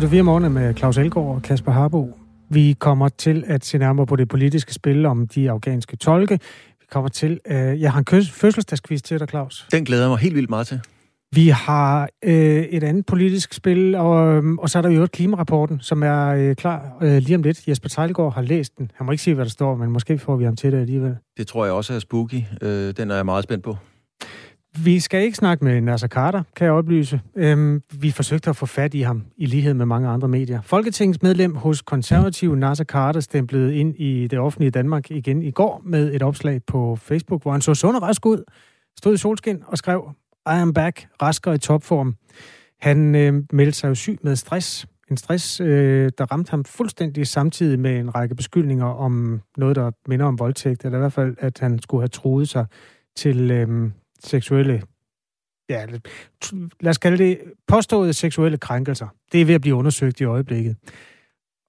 Radio 4 morgen med Claus Elgaard og Kasper Harbo. Vi kommer til at se nærmere på det politiske spil om de afghanske tolke. Vi kommer til... Øh, jeg har en fødselsdagsquiz til dig, Claus. Den glæder jeg mig helt vildt meget til. Vi har øh, et andet politisk spil, og, øhm, og så er der jo et klimarapporten, som er øh, klar øh, lige om lidt. Jesper Tejlgaard har læst den. Han må ikke sige, hvad der står, men måske får vi ham til det alligevel. Det tror jeg også er spooky. Øh, den er jeg meget spændt på. Vi skal ikke snakke med Nasser Carter, kan jeg oplyse. Øhm, vi forsøgte at få fat i ham, i lighed med mange andre medier. Folketingsmedlem hos konservative Nasser Carter stemplede ind i det offentlige Danmark igen i går med et opslag på Facebook, hvor han så sund og rask ud, stod i solskin og skrev, I am back, rasker i topform. Han øh, meldte sig jo syg med stress. En stress, øh, der ramte ham fuldstændig samtidig med en række beskyldninger om noget, der minder om voldtægt, eller i hvert fald, at han skulle have truet sig til øh, seksuelle, ja, lad os kalde det påståede seksuelle krænkelser. Det er ved at blive undersøgt i øjeblikket.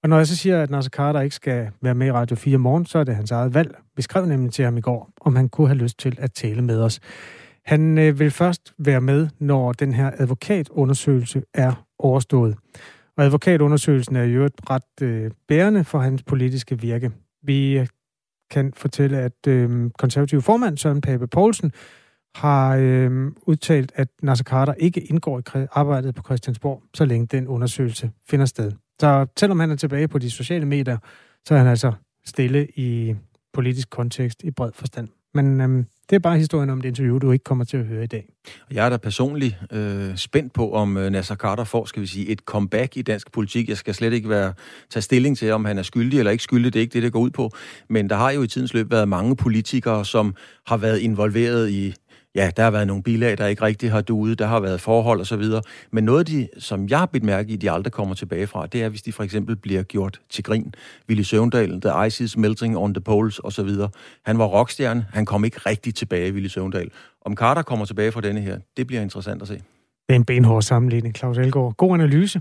Og når jeg så siger, at Nasser Carter ikke skal være med i Radio 4 morgen, så er det hans eget valg. Vi skrev nemlig til ham i går, om han kunne have lyst til at tale med os. Han øh, vil først være med, når den her advokatundersøgelse er overstået. Og advokatundersøgelsen er jo et ret øh, bærende for hans politiske virke. Vi øh, kan fortælle, at øh, konservativ formand Søren Pape Poulsen har øh, udtalt, at Nasser Carter ikke indgår i arbejdet på Christiansborg, så længe den undersøgelse finder sted. Så selvom han er tilbage på de sociale medier, så er han altså stille i politisk kontekst i bred forstand. Men øh, det er bare historien om det interview, du ikke kommer til at høre i dag. Jeg er da personligt øh, spændt på, om øh, Nasser Carter får, skal vi sige, et comeback i dansk politik. Jeg skal slet ikke være tage stilling til, om han er skyldig eller ikke skyldig. Det er ikke det, det går ud på. Men der har jo i tidens løb været mange politikere, som har været involveret i ja, der har været nogle bilag, der ikke rigtig har duet, der har været forhold og så videre. Men noget de, som jeg har bidt mærke i, de aldrig kommer tilbage fra, det er, hvis de for eksempel bliver gjort til grin. Willy Søvndal, The Ice is Melting on the Poles og så videre. Han var rockstjerne, han kom ikke rigtig tilbage, Willy Søvndal. Om Carter kommer tilbage fra denne her, det bliver interessant at se. Det er en benhård sammenligning, Claus Elgaard. God analyse.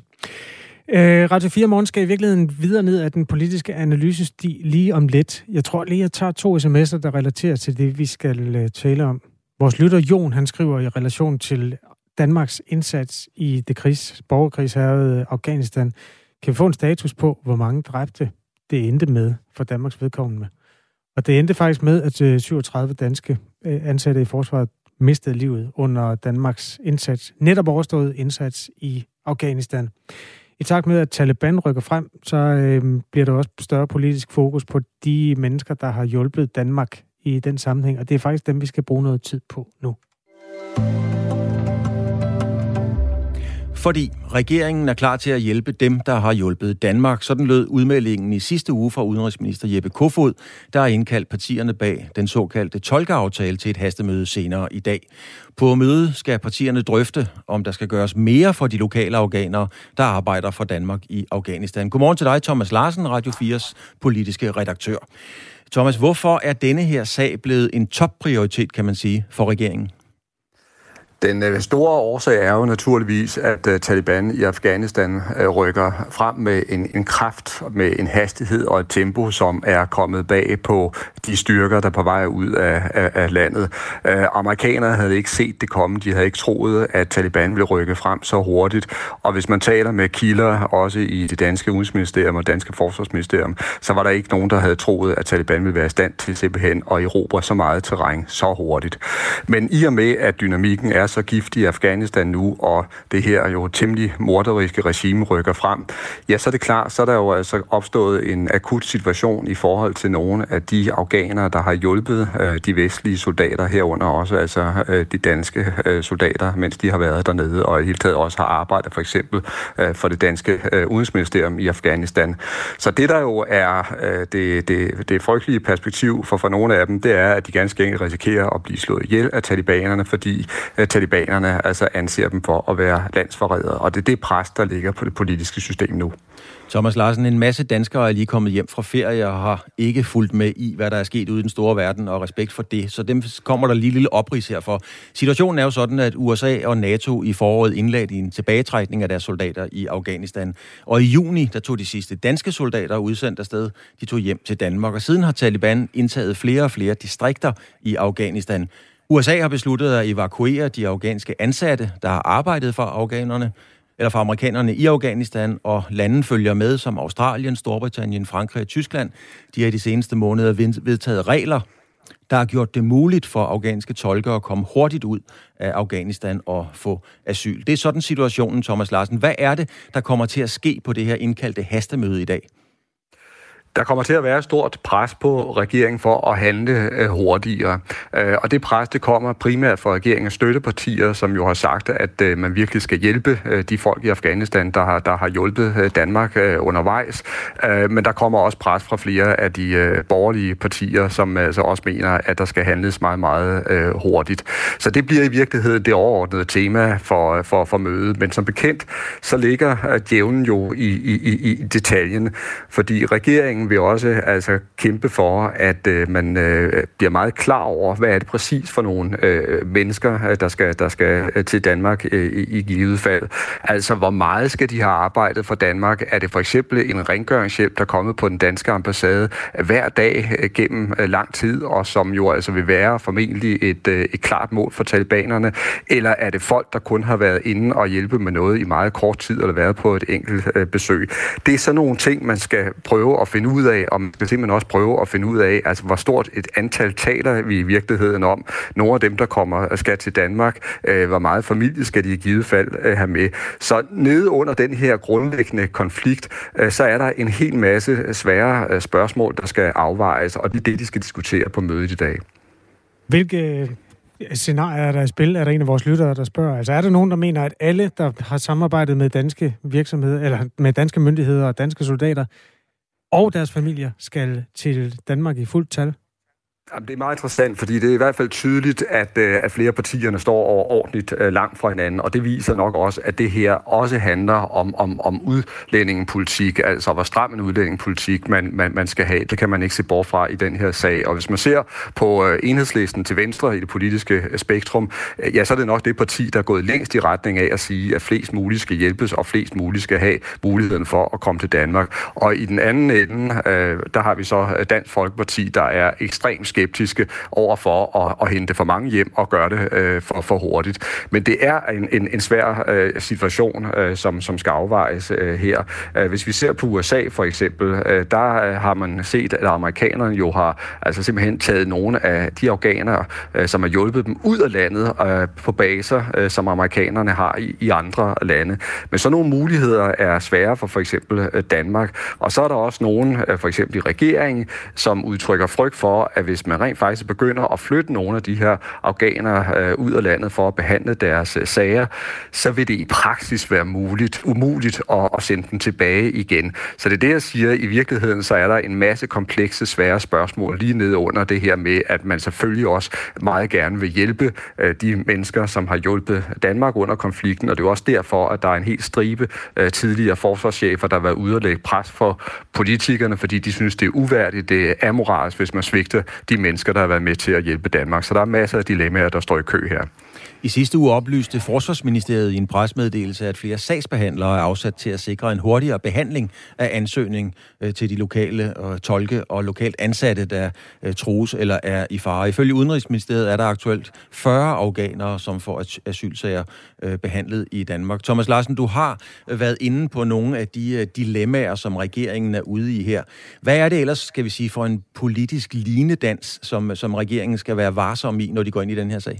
Øh, Radio 4 Morgen skal i virkeligheden videre ned af den politiske analysestil lige om lidt. Jeg tror lige, jeg tager to sms'er, der relaterer til det, vi skal uh, tale om. Vores lytter Jon, han skriver i relation til Danmarks indsats i det krigs, borgerkrigsherrede Afghanistan. Kan vi få en status på, hvor mange dræbte det endte med for Danmarks vedkommende? Og det endte faktisk med, at øh, 37 danske øh, ansatte i forsvaret mistede livet under Danmarks indsats, netop overstået indsats i Afghanistan. I takt med, at Taliban rykker frem, så øh, bliver der også større politisk fokus på de mennesker, der har hjulpet Danmark i den sammenhæng, og det er faktisk dem, vi skal bruge noget tid på nu. Fordi regeringen er klar til at hjælpe dem, der har hjulpet Danmark. Sådan lød udmeldingen i sidste uge fra udenrigsminister Jeppe Kofod, der har indkaldt partierne bag den såkaldte tolkeaftale til et hastemøde senere i dag. På mødet skal partierne drøfte, om der skal gøres mere for de lokale afghanere, der arbejder for Danmark i Afghanistan. Godmorgen til dig, Thomas Larsen, Radio 4's politiske redaktør. Thomas, hvorfor er denne her sag blevet en topprioritet, kan man sige, for regeringen? Den øh, store årsag er jo naturligvis, at øh, Taliban i Afghanistan øh, rykker frem med en, en kraft, med en hastighed og et tempo, som er kommet bag på de styrker, der på vej ud af, af, af landet. Amerikanerne havde ikke set det komme. De havde ikke troet, at Taliban ville rykke frem så hurtigt. Og hvis man taler med kilder, også i det danske udenrigsministerium og danske forsvarsministerium, så var der ikke nogen, der havde troet, at Taliban ville være i stand til simpelthen at erobre så meget terræn så hurtigt. Men i og med, at dynamikken er så giftig i Afghanistan nu, og det her jo temmelig morderiske regime rykker frem, ja, så er det klart, så er der jo altså opstået en akut situation i forhold til nogle af de afghanere, der har hjulpet øh, de vestlige soldater herunder også, altså øh, de danske øh, soldater, mens de har været dernede, og i hele taget også har arbejdet for eksempel øh, for det danske øh, udenrigsministerium i Afghanistan. Så det, der jo er øh, det, det, det frygtelige perspektiv for, for nogle af dem, det er, at de ganske enkelt risikerer at blive slået ihjel af talibanerne, fordi øh, talibanerne altså anser dem for at være landsforrædere. Og det er det pres, der ligger på det politiske system nu. Thomas Larsen, en masse danskere er lige kommet hjem fra ferie og har ikke fulgt med i, hvad der er sket ude i den store verden, og respekt for det. Så dem kommer der lige lille oprids herfor. Situationen er jo sådan, at USA og NATO i foråret indlagde en tilbagetrækning af deres soldater i Afghanistan. Og i juni, der tog de sidste danske soldater udsendt afsted, de tog hjem til Danmark. Og siden har Taliban indtaget flere og flere distrikter i Afghanistan. USA har besluttet at evakuere de afghanske ansatte, der har arbejdet for afghanerne, eller for amerikanerne i Afghanistan, og lande følger med, som Australien, Storbritannien, Frankrig og Tyskland. De har i de seneste måneder vedtaget regler, der har gjort det muligt for afghanske tolker at komme hurtigt ud af Afghanistan og få asyl. Det er sådan situationen, Thomas Larsen. Hvad er det, der kommer til at ske på det her indkaldte hastemøde i dag? Der kommer til at være stort pres på regeringen for at handle øh, hurtigere. Øh, og det pres, det kommer primært fra regeringens støttepartier, som jo har sagt, at øh, man virkelig skal hjælpe de folk i Afghanistan, der har, der har hjulpet Danmark undervejs. Men der kommer også pres fra flere af de borgerlige partier, som altså også mener, at der skal handles meget, meget hurtigt. Så det bliver i virkeligheden det overordnede tema for, for, for mødet. Men som bekendt, så ligger djævlen jo i, i, i detaljen, fordi regeringen regeringen vil også altså kæmpe for, at øh, man øh, bliver meget klar over, hvad er det præcis for nogle øh, mennesker, øh, der skal, der skal øh, til Danmark øh, i, i givet fald. Altså, hvor meget skal de have arbejdet for Danmark? Er det for eksempel en rengøringshjælp, der er kommet på den danske ambassade hver dag øh, gennem øh, lang tid, og som jo altså vil være formentlig et, øh, et klart mål for talibanerne? Eller er det folk, der kun har været inde og hjælpe med noget i meget kort tid, eller været på et enkelt øh, besøg? Det er sådan nogle ting, man skal prøve at finde ud af, og man skal simpelthen også prøve at finde ud af, altså hvor stort et antal taler vi i virkeligheden om. Nogle af dem, der kommer øh, skal til Danmark, øh, hvor meget familie skal de i givet fald øh, have med. Så nede under den her grundlæggende konflikt, øh, så er der en hel masse svære øh, spørgsmål, der skal afvejes, og det er det, de skal diskutere på mødet i dag. Hvilke øh, scenarier er der i spil? Er der en af vores lyttere, der spørger? Altså er der nogen, der mener, at alle, der har samarbejdet med danske virksomheder, eller med danske myndigheder og danske soldater, og deres familier skal til Danmark i fuldt tal? Jamen, det er meget interessant, fordi det er i hvert fald tydeligt, at, øh, at flere partierne står ordentligt øh, langt fra hinanden, og det viser nok også, at det her også handler om, om, om udlændingepolitik, altså hvor stram en udlændingepolitik man, man, man skal have. Det kan man ikke se bort fra i den her sag. Og hvis man ser på øh, enhedslisten til venstre i det politiske spektrum, ja, så er det nok det parti, der er gået længst i retning af at sige, at flest muligt skal hjælpes, og flest muligt skal have muligheden for at komme til Danmark. Og i den anden ende, der har vi så Dansk Folkeparti, der er ekstremt skeptiske over for at, at hente for mange hjem og gøre det øh, for, for hurtigt. Men det er en, en, en svær øh, situation, øh, som, som skal afvejes øh, her. Øh, hvis vi ser på USA for eksempel, øh, der øh, har man set, at amerikanerne jo har altså simpelthen taget nogle af de afghanere, øh, som har hjulpet dem ud af landet øh, på baser, øh, som amerikanerne har i, i andre lande. Men sådan nogle muligheder er svære for for eksempel øh, Danmark. Og så er der også nogen, øh, for eksempel i regeringen, som udtrykker frygt for, at hvis man rent faktisk begynder at flytte nogle af de her afghanere øh, ud af landet for at behandle deres øh, sager, så vil det i praksis være muligt, umuligt at, at sende dem tilbage igen. Så det er det, jeg siger. I virkeligheden så er der en masse komplekse, svære spørgsmål lige nede under det her med, at man selvfølgelig også meget gerne vil hjælpe øh, de mennesker, som har hjulpet Danmark under konflikten, og det er også derfor, at der er en helt stribe øh, tidligere forsvarschefer, der har været ude og lægge pres for politikerne, fordi de synes, det er uværdigt, det er amoralsk, hvis man svigter de mennesker, der har været med til at hjælpe Danmark. Så der er masser af dilemmaer, der står i kø her. I sidste uge oplyste Forsvarsministeriet i en presmeddelelse, at flere sagsbehandlere er afsat til at sikre en hurtigere behandling af ansøgning øh, til de lokale og tolke og lokalt ansatte, der øh, trues eller er i fare. Ifølge Udenrigsministeriet er der aktuelt 40 afghanere, som får asylsager behandlet i Danmark. Thomas Larsen, du har været inde på nogle af de dilemmaer, som regeringen er ude i her. Hvad er det ellers, skal vi sige, for en politisk linedans, som, som regeringen skal være varsom i, når de går ind i den her sag?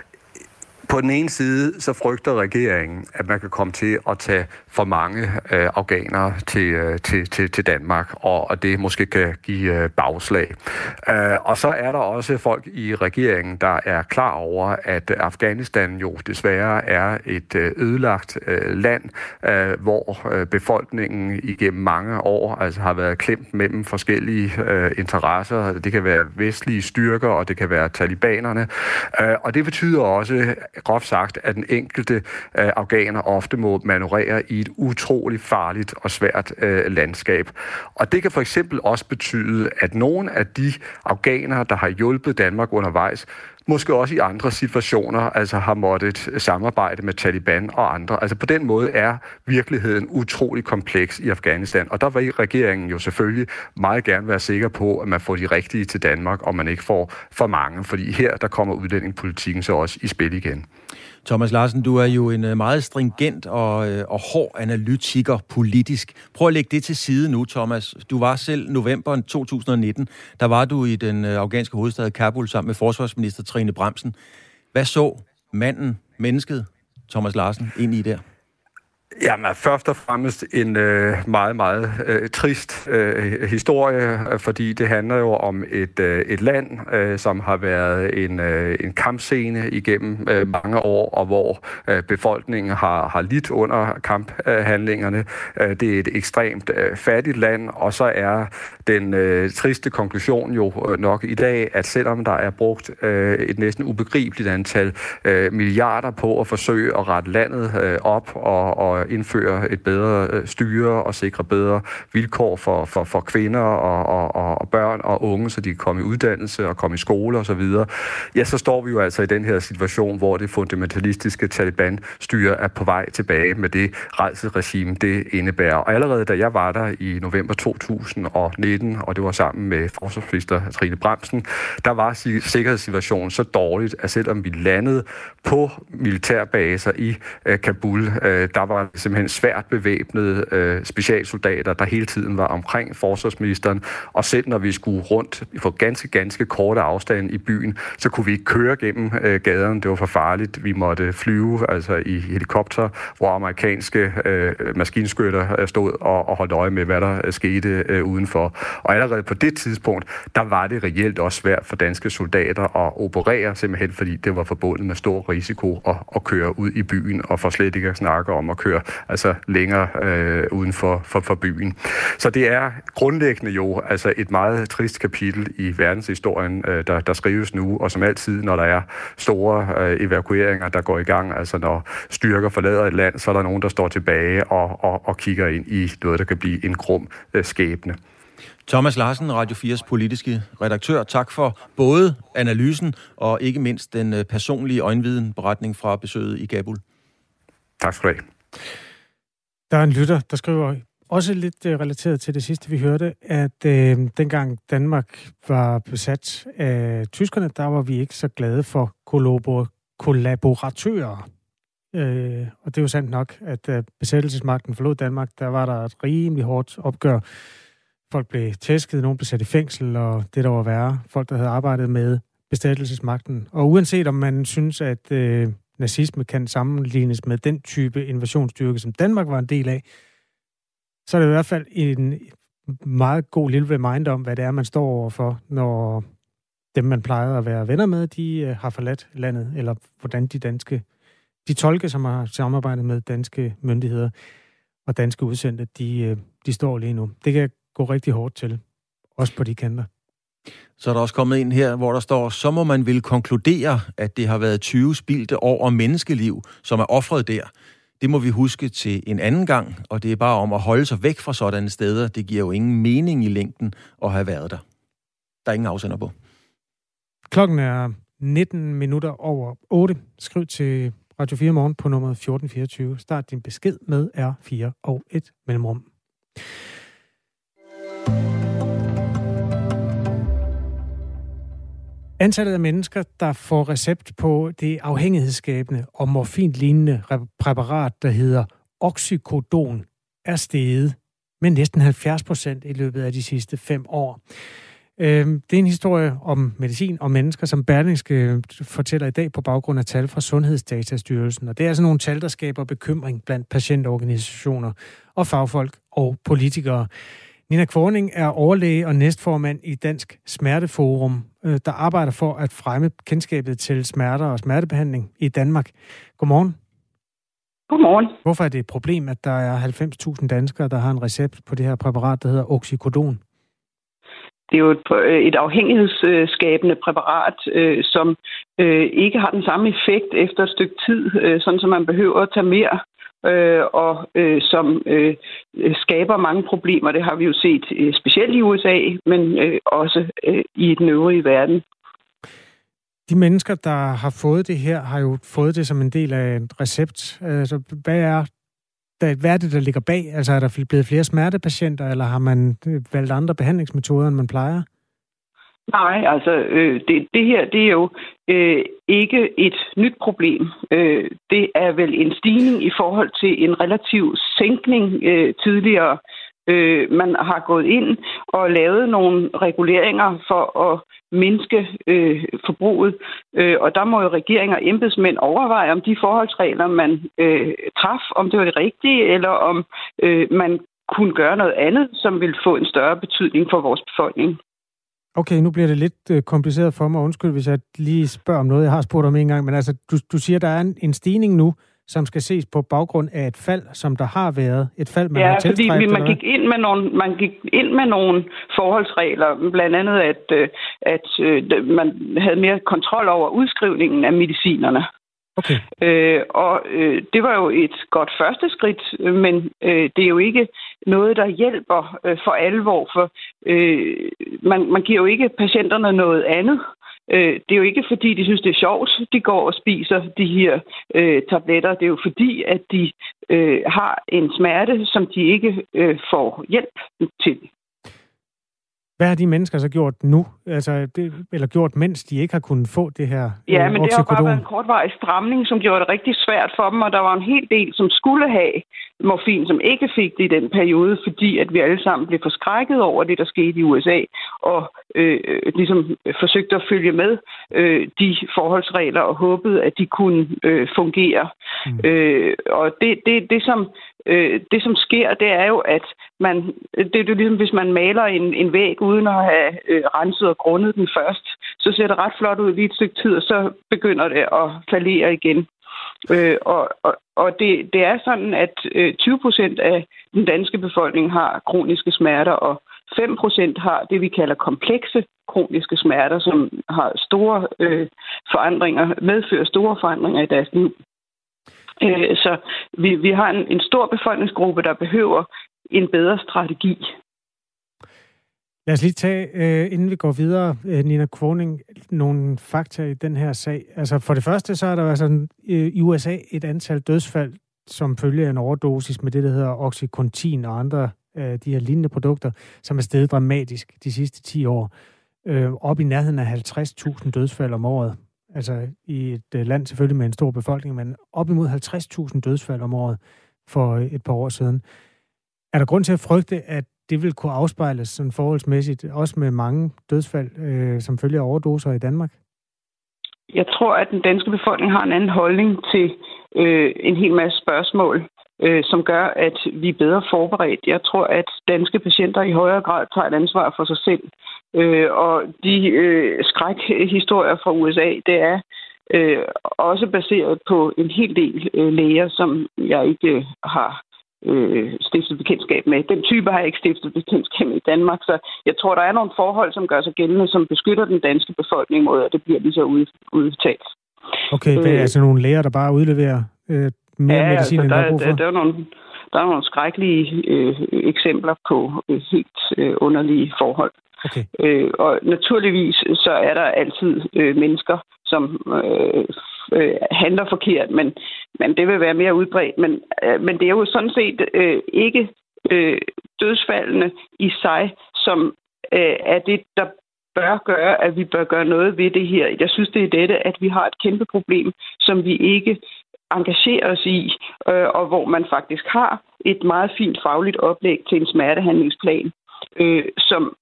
På den ene side, så frygter regeringen, at man kan komme til at tage for mange øh, afghanere til, øh, til, til, til Danmark, og, og det måske kan give øh, bagslag. Øh, og så er der også folk i regeringen, der er klar over, at Afghanistan jo desværre er et øh, ødelagt øh, land, øh, hvor øh, befolkningen igennem mange år altså har været klemt mellem forskellige øh, interesser. Det kan være vestlige styrker, og det kan være talibanerne. Øh, og det betyder også, groft sagt, at den enkelte øh, afghaner ofte må manøvrere i et utroligt farligt og svært øh, landskab. Og det kan for eksempel også betyde, at nogle af de afghanere, der har hjulpet Danmark undervejs, måske også i andre situationer altså har måttet samarbejde med Taliban og andre. Altså på den måde er virkeligheden utrolig kompleks i Afghanistan, og der vil regeringen jo selvfølgelig meget gerne være sikker på, at man får de rigtige til Danmark, og man ikke får for mange, fordi her der kommer udlændingepolitikken så også i spil igen. Thomas Larsen, du er jo en øh, meget stringent og, øh, og hård analytiker politisk. Prøv at lægge det til side nu, Thomas. Du var selv november 2019, der var du i den øh, afghanske hovedstad Kabul sammen med forsvarsminister Trine Bremsen. Hvad så manden, mennesket, Thomas Larsen, ind i der? Jamen, først og fremmest en øh, meget, meget øh, trist øh, historie, fordi det handler jo om et, øh, et land, øh, som har været en, øh, en kampscene igennem øh, mange år, og hvor øh, befolkningen har, har lidt under kamphandlingerne. Øh, det er et ekstremt øh, fattigt land, og så er den øh, triste konklusion jo øh, nok i dag, at selvom der er brugt øh, et næsten ubegribeligt antal øh, milliarder på at forsøge at rette landet øh, op og, og indføre et bedre øh, styre og sikre bedre vilkår for, for, for kvinder og, og, og børn og unge, så de kan komme i uddannelse og komme i skole osv., ja, så står vi jo altså i den her situation, hvor det fundamentalistiske Taliban-styre er på vej tilbage med det rejseregime, det indebærer. Og allerede da jeg var der i november 2019, og det var sammen med forsvarsminister Trine Bremsen, der var sikkerhedssituationen så dårligt, at selvom vi landede på militærbaser i øh, Kabul, øh, der var simpelthen svært bevæbnede øh, specialsoldater, der hele tiden var omkring forsvarsministeren, og selv når vi skulle rundt på ganske, ganske korte afstande i byen, så kunne vi ikke køre gennem øh, gaderne. Det var for farligt. Vi måtte flyve altså i helikopter, hvor amerikanske øh, maskinskytter øh, stod og, og holdt øje med, hvad der øh, skete øh, udenfor. Og allerede på det tidspunkt, der var det reelt også svært for danske soldater at operere, simpelthen fordi det var forbundet med stor risiko at, at køre ud i byen, og for slet ikke at snakke om at køre altså længere øh, uden for, for, for byen. Så det er grundlæggende jo altså et meget trist kapitel i verdenshistorien, øh, der, der skrives nu, og som altid, når der er store øh, evakueringer, der går i gang, altså når styrker forlader et land, så er der nogen, der står tilbage og, og, og kigger ind i noget, der kan blive en grum øh, skæbne. Thomas Larsen, Radio 4's politiske redaktør. Tak for både analysen og ikke mindst den øh, personlige øjenviden beretning fra besøget i Kabul. Tak skal du have. Der er en lytter, der skriver også lidt uh, relateret til det sidste, vi hørte, at øh, dengang Danmark var besat af tyskerne, der var vi ikke så glade for kollaboratører. Øh, og det er jo sandt nok, at da besættelsesmagten forlod Danmark, der var der et rimelig hårdt opgør. Folk blev tæsket, nogen blev sat i fængsel, og det der var værre, folk, der havde arbejdet med besættelsesmagten. Og uanset om man synes, at øh, nazisme kan sammenlignes med den type invasionsstyrke, som Danmark var en del af, så er det i hvert fald en meget god lille reminder om, hvad det er, man står overfor, når dem, man plejede at være venner med, de øh, har forladt landet, eller hvordan de danske, de tolke, som har samarbejdet med danske myndigheder og danske udsendte, de, øh, de står lige nu. Det kan gå rigtig hårdt til, også på de kanter. Så er der også kommet ind her, hvor der står, så må man vil konkludere, at det har været 20 spildte år og menneskeliv, som er offret der. Det må vi huske til en anden gang, og det er bare om at holde sig væk fra sådanne steder. Det giver jo ingen mening i længden at have været der. Der er ingen afsender på. Klokken er 19 minutter over 8. Skriv til Radio 4 Morgen på nummer 1424. Start din besked med R4 og et mellemrum. Antallet af mennesker, der får recept på det afhængighedsskabende og morfinlignende præparat, der hedder oxycodon, er steget med næsten 70 procent i løbet af de sidste fem år. Øhm, det er en historie om medicin og mennesker, som Berlingske øh, fortæller i dag på baggrund af tal fra Sundhedsdatastyrelsen. Og det er altså nogle tal, der skaber bekymring blandt patientorganisationer og fagfolk og politikere. Nina Kvorning er overlæge og næstformand i Dansk Smerteforum, øh, der arbejder for at fremme kendskabet til smerter og smertebehandling i Danmark. Godmorgen. Godmorgen. Hvorfor er det et problem, at der er 90.000 danskere, der har en recept på det her præparat, der hedder oxycodon? Det er jo et, øh, et afhængighedsskabende præparat, øh, som ikke har den samme effekt efter et stykke tid, sådan som man behøver at tage mere øh, og øh, som øh, skaber mange problemer. Det har vi jo set øh, specielt i USA, men øh, også øh, i den øvrige verden. De mennesker, der har fået det her, har jo fået det som en del af en recept. Altså, hvad er, hvad er det, der ligger bag? Altså, er der blevet flere smertepatienter, eller har man øh, valgt andre behandlingsmetoder, end man plejer? Nej, altså øh, det, det her det er jo øh, ikke et nyt problem. Øh, det er vel en stigning i forhold til en relativ sænkning øh, tidligere. Øh, man har gået ind og lavet nogle reguleringer for at mindske øh, forbruget. Øh, og der må jo regeringer og embedsmænd overveje, om de forholdsregler, man øh, traf, om det var det rigtige, eller om øh, man kunne gøre noget andet, som vil få en større betydning for vores befolkning. Okay, nu bliver det lidt øh, kompliceret for mig. Undskyld, hvis jeg lige spørger om noget, jeg har spurgt om en gang. Men altså, du, du siger, der er en, en stigning nu, som skal ses på baggrund af et fald, som der har været. Et fald, man ja, har fordi man gik, ind med nogle, man gik ind med nogle forholdsregler, blandt andet at, øh, at, at man havde mere kontrol over udskrivningen af medicinerne. Okay. Øh, og øh, det var jo et godt første skridt, øh, men øh, det er jo ikke noget, der hjælper øh, for alvor, for øh, man, man giver jo ikke patienterne noget andet. Øh, det er jo ikke fordi, de synes, det er sjovt, de går og spiser de her øh, tabletter. Det er jo fordi, at de øh, har en smerte, som de ikke øh, får hjælp til. Hvad har de mennesker så gjort nu? Altså, det, eller gjort, mens de ikke har kunnet få det her Ja, øh, men det har bare været en kortvarig stramning, som gjorde det rigtig svært for dem, og der var en hel del, som skulle have morfin, som ikke fik det i den periode, fordi at vi alle sammen blev forskrækket over det, der skete i USA, og øh, ligesom forsøgte at følge med øh, de forholdsregler og håbede, at de kunne øh, fungere. Mm. Øh, og det, det, det, som øh, det, som sker, det er jo, at man, det er jo ligesom, hvis man maler en, en væg uden at have øh, renset og grundet den først, så ser det ret flot ud lige et stykke tid, og så begynder det at faldere igen. Øh, og og, og det, det er sådan, at øh, 20 procent af den danske befolkning har kroniske smerter, og 5 procent har det, vi kalder komplekse kroniske smerter, som har store øh, forandringer, medfører store forandringer i deres liv. Øh, så vi, vi har en, en stor befolkningsgruppe, der behøver en bedre strategi. Lad os lige tage, øh, inden vi går videre, øh, Nina Kroning, nogle fakta i den her sag. Altså for det første, så er der altså øh, i USA et antal dødsfald, som følger en overdosis med det, der hedder Oxycontin og andre af de her lignende produkter, som er steget dramatisk de sidste 10 år. Øh, op i nærheden af 50.000 dødsfald om året. Altså i et øh, land selvfølgelig med en stor befolkning, men op imod 50.000 dødsfald om året for øh, et par år siden. Er der grund til at frygte, at det vil kunne afspejles sådan forholdsmæssigt, også med mange dødsfald, øh, som følger overdoser i Danmark? Jeg tror, at den danske befolkning har en anden holdning til øh, en hel masse spørgsmål, øh, som gør, at vi er bedre forberedt. Jeg tror, at danske patienter i højere grad tager et ansvar for sig selv. Øh, og de øh, skrækhistorier fra USA, det er øh, også baseret på en hel del øh, læger, som jeg ikke øh, har øh, stiftet bekendtskab med. Den type har jeg ikke stiftet bekendtskab med i Danmark, så jeg tror, der er nogle forhold, som gør sig gældende, som beskytter den danske befolkning mod, at det bliver lige så udtalt. Okay, hvad er øh, altså nogle læger, der bare udleverer øh, mere ja, medicin, altså, end der, der er brug for? Der, der er nogle, der er nogle skrækkelige øh, eksempler på øh, helt øh, underlige forhold. Okay. Øh, og naturligvis så er der altid øh, mennesker, som øh, øh, handler forkert, men, men det vil være mere udbredt. Men, øh, men det er jo sådan set øh, ikke øh, dødsfaldene i sig, som øh, er det, der bør gøre, at vi bør gøre noget ved det her. Jeg synes, det er dette, at vi har et kæmpe problem, som vi ikke engagere os i, øh, og hvor man faktisk har et meget fint fagligt oplæg til en smertehandlingsplan, øh, som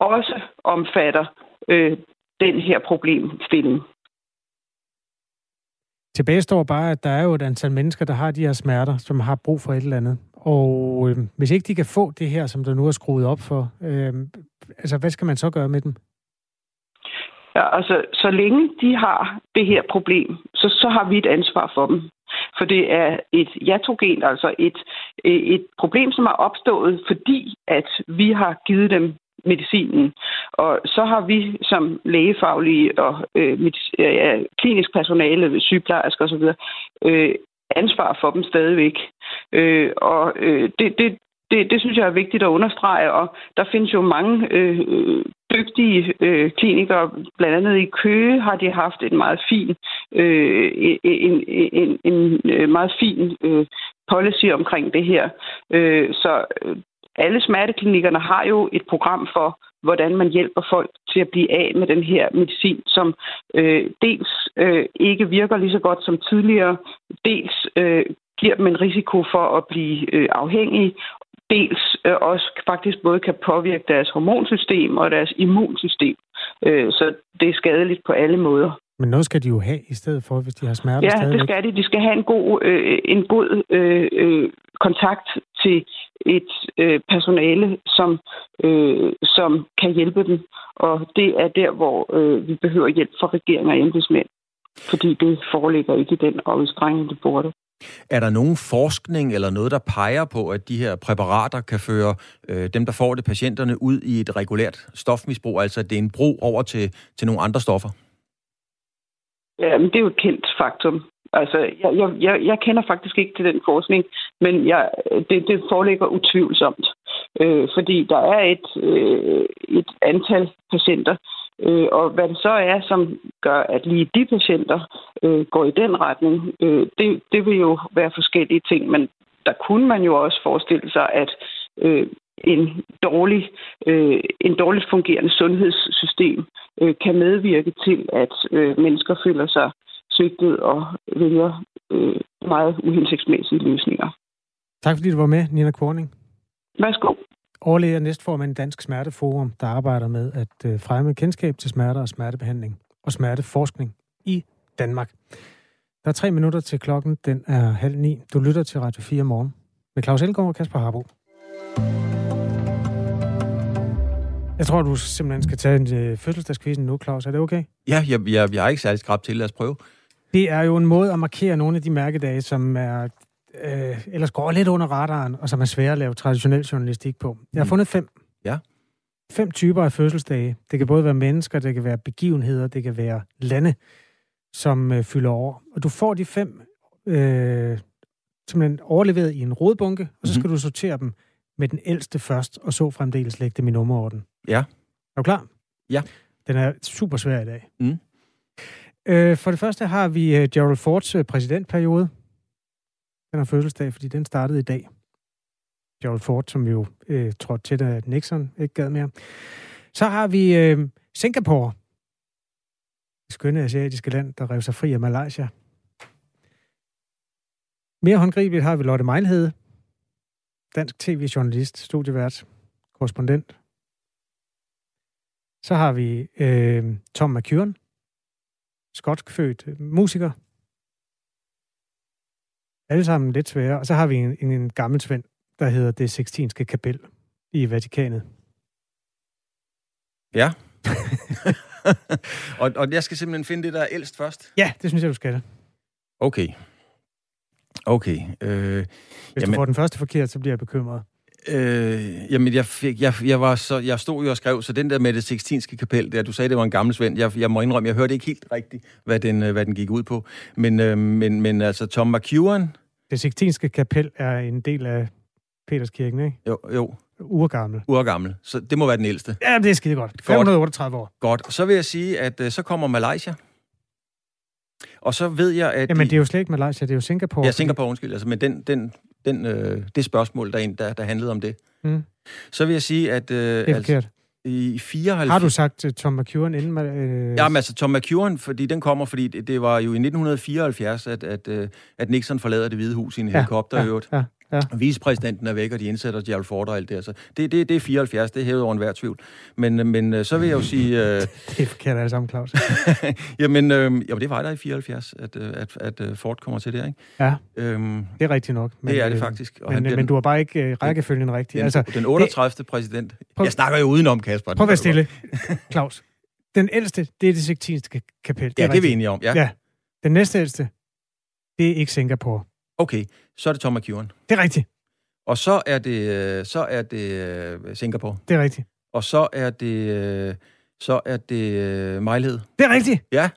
også omfatter øh, den her problemstilling. Tilbage står bare, at der er jo et antal mennesker, der har de her smerter, som har brug for et eller andet. Og øh, hvis ikke de kan få det her, som der nu er skruet op for, øh, altså hvad skal man så gøre med dem? Ja, altså, så længe de har det her problem, så, så har vi et ansvar for dem. For det er et jatrogen, altså et, et problem, som er opstået, fordi at vi har givet dem medicinen. Og så har vi som lægefaglige og øh, ja, klinisk personale, sygeplejersker osv., øh, ansvar for dem stadigvæk. Øh, og øh, det, det, det, det synes jeg er vigtigt at understrege, og der findes jo mange øh, dygtige øh, klinikere, blandt andet i Køge, har de haft en meget fin, øh, en, en, en, en øh, meget fin øh, policy omkring det her. Øh, så øh, alle smerteklinikkerne har jo et program for, hvordan man hjælper folk til at blive af med den her medicin, som øh, dels øh, ikke virker lige så godt som tidligere, dels øh, giver dem en risiko for at blive øh, afhængige, dels øh, også faktisk både kan påvirke deres hormonsystem og deres immunsystem. Øh, så det er skadeligt på alle måder. Men noget skal de jo have i stedet for, hvis de har smerter Ja, stadigvæk. det skal de. De skal have en god, øh, en god øh, øh, kontakt til et øh, personale, som, øh, som kan hjælpe dem. Og det er der, hvor øh, vi behøver hjælp fra regeringer og embedsmænd. Fordi det foreligger ikke i den udstrækning, det burde. Er der nogen forskning eller noget, der peger på, at de her præparater kan føre øh, dem, der får det, patienterne, ud i et regulært stofmisbrug, altså at det er en bro over til, til nogle andre stoffer? Ja, men det er jo et kendt faktum. Altså, jeg, jeg, jeg, jeg kender faktisk ikke til den forskning, men jeg, det, det foreligger utvivlsomt. Øh, fordi der er et, øh, et antal patienter, øh, og hvad det så er, som gør, at lige de patienter øh, går i den retning, øh, det, det vil jo være forskellige ting, men der kunne man jo også forestille sig, at øh, en dårlig, øh, en dårligt fungerende sundhedssystem øh, kan medvirke til, at øh, mennesker føler sig svigtet og vælger øh, meget uhensigtsmæssige løsninger. Tak fordi du var med, Nina Korning. Værsgo. Overlæge og næstformand Dansk Smerteforum, der arbejder med at øh, fremme kendskab til smerter og smertebehandling og smerteforskning i Danmark. Der er tre minutter til klokken. Den er halv ni. Du lytter til Radio 4 morgen med Claus Elgaard og Kasper Harbo. Jeg tror, du simpelthen skal tage en øh, fødselsdagskvisten nu, Claus. Er det okay? Ja, jeg, jeg, jeg er ikke særlig skrab til. Lad os prøve. Det er jo en måde at markere nogle af de mærkedage, som er øh, ellers går lidt under radaren, og som er svære at lave traditionel journalistik på. Jeg har Mm. fundet fem. Ja. Fem typer af fødselsdage. Det kan både være mennesker, det kan være begivenheder, det kan være lande, som øh, fylder over. Og du får de fem øh, simpelthen overleveret i en rodbunke, og så skal Mhm. du sortere dem med den ældste først, og så fremdeles lægge dem i nummerorden. Ja. Er du klar? Ja. Den er super svær i dag. Mm. Øh, for det første har vi øh, Gerald Fords øh, præsidentperiode. Den har fødselsdag, fordi den startede i dag. Gerald Ford, som jo øh, trådte til, da Nixon ikke gad mere. Så har vi øh, Singapore. Det skønne asiatiske land, der rev sig fri af Malaysia. Mere håndgribeligt har vi Lotte Mejlhede. Dansk tv-journalist, studievært, korrespondent. Så har vi øh, Tom McEwan, skotsk født øh, musiker. Alle sammen lidt svære. Og så har vi en, en, en gammel svend, der hedder det Sixtinske Kapel i Vatikanet. Ja. og, og jeg skal simpelthen finde det, der er ældst først. Ja, det synes jeg, du skal. Okay. Okay. Øh, Hvis Jamen- du får den første forkert, så bliver jeg bekymret. Øh, jamen, jeg, fik, jeg, jeg, var så, jeg stod jo og skrev, så den der med det sextinske kapel, der, du sagde, det var en gammel svend. Jeg, jeg må indrømme, jeg hørte ikke helt rigtigt, hvad den, øh, hvad den gik ud på. Men, øh, men, men altså, Tom McEwan, Det Sixtinske Kapel er en del af Peterskirken, ikke? jo, jo, Urgammel. urgammel. Så det må være den ældste. Ja, det er skide godt. 538 år. Godt. Og så vil jeg sige, at øh, så kommer Malaysia. Og så ved jeg, at... Jamen, de- det er jo slet ikke Malaysia, det er jo Singapore. Tænker på, undskyld, altså, men den, den, den, øh, det spørgsmål, der, en, der, der handlede om det. Mm. Så vil jeg sige, at øh, Det er forkert. i 54... Har du sagt Tom McEwan inden... Øh, Jamen altså, Tom McEwan, fordi den kommer, fordi det, det var jo i 1974, at, at, øh, at Nixon forlader det hvide hus i en Ja, helikopter ja, øvrigt. ja, ja. Vicepræsidenten er væk, og de indsætter Gerald Ford og alt det. Altså, det, det, det er 74, det er hævet over enhver tvivl. Men, men øh, så vil jeg jo sige... Øh, Det er forkert alle sammen, Claus. jamen, øh, jamen, det var der i 74, at, øh, at, at øh, Ford kommer til det, ikke? Ja, Øhm, det er rigtigt nok. det er det faktisk. Og Men, bliver men du har bare ikke øh, rækkefølgen rigtig. den, Altså, altså, den 38. Det, præsident. Prøv- Jeg snakker jo udenom, Kasper. prøv at være Det stille. Claus, den ældste, det er det Sixtinske Kapel. godt. Ja, det er vi enige om. Ja. Ja. Den næste ældste, det er ikke Singapore. Okay, så er det Tom McEwan. Det er rigtigt. Og så er det, øh, så er det øh, Singapore. Det er rigtigt. Og så er det, øh, så er det Mejlhed. Det er rigtigt. Ja.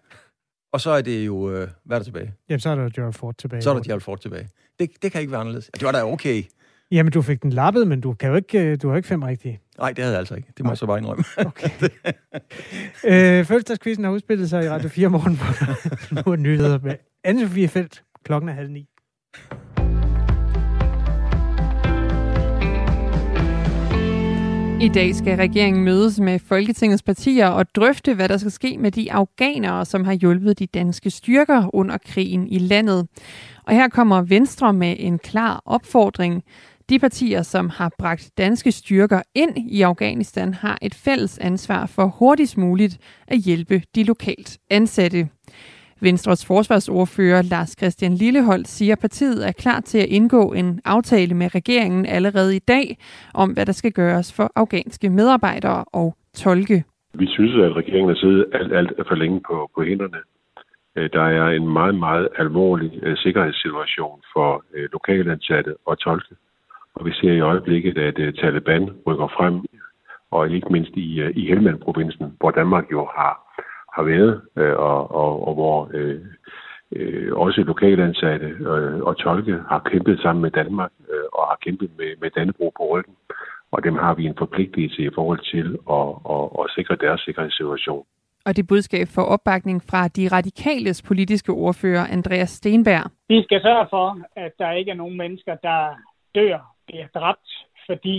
Og så er det jo, hvad er der tilbage? Jamen, så er der Gerald Ford tilbage. Så er der Gerald Ford tilbage. Det, det kan ikke være anderledes. Det var da okay. Jamen, du fik den lappet, men du, kan jo ikke, du har ikke fem rigtige. Nej, det havde jeg altså ikke. Det må jeg så bare indrømme. Okay. øh, Fødselsdagskvisten har udspillet sig i Radio 4 morgen, hvor nu er nyheder med Anne-Sophie Feldt. Klokken er halv ni. I dag skal regeringen mødes med Folketingets partier og drøfte, hvad der skal ske med de afghanere, som har hjulpet de danske styrker under krigen i landet. Og her kommer Venstre med en klar opfordring. De partier, som har bragt danske styrker ind i Afghanistan, har et fælles ansvar for hurtigst muligt at hjælpe de lokalt ansatte. Venstres forsvarsordfører Lars Christian Lillehold siger, at partiet er klar til at indgå en aftale med regeringen allerede i dag om, hvad der skal gøres for afghanske medarbejdere og tolke. Vi synes, at regeringen har siddet alt, alt for længe på, på hænderne. Øh, der er en meget, meget alvorlig øh, sikkerhedssituation for øh, lokalansatte og tolke. Og vi ser i øjeblikket, at Taliban rykker frem, og ikke mindst i, i Helmand-provincen, hvor Danmark jo har har været, øh, og, og, og hvor øh, øh, også lokalansatte øh, og tolke har kæmpet sammen med Danmark øh, og har kæmpet med, med Dannebro på ryggen. Og dem har vi en forpligtelse i forhold til at, at, at sikre deres sikkerhedssituation. Og det budskab for opbakning fra de radikales politiske ordfører, Andreas Stenberg. Vi skal sørge for, at der ikke er nogen mennesker, der dør, bliver dræbt, fordi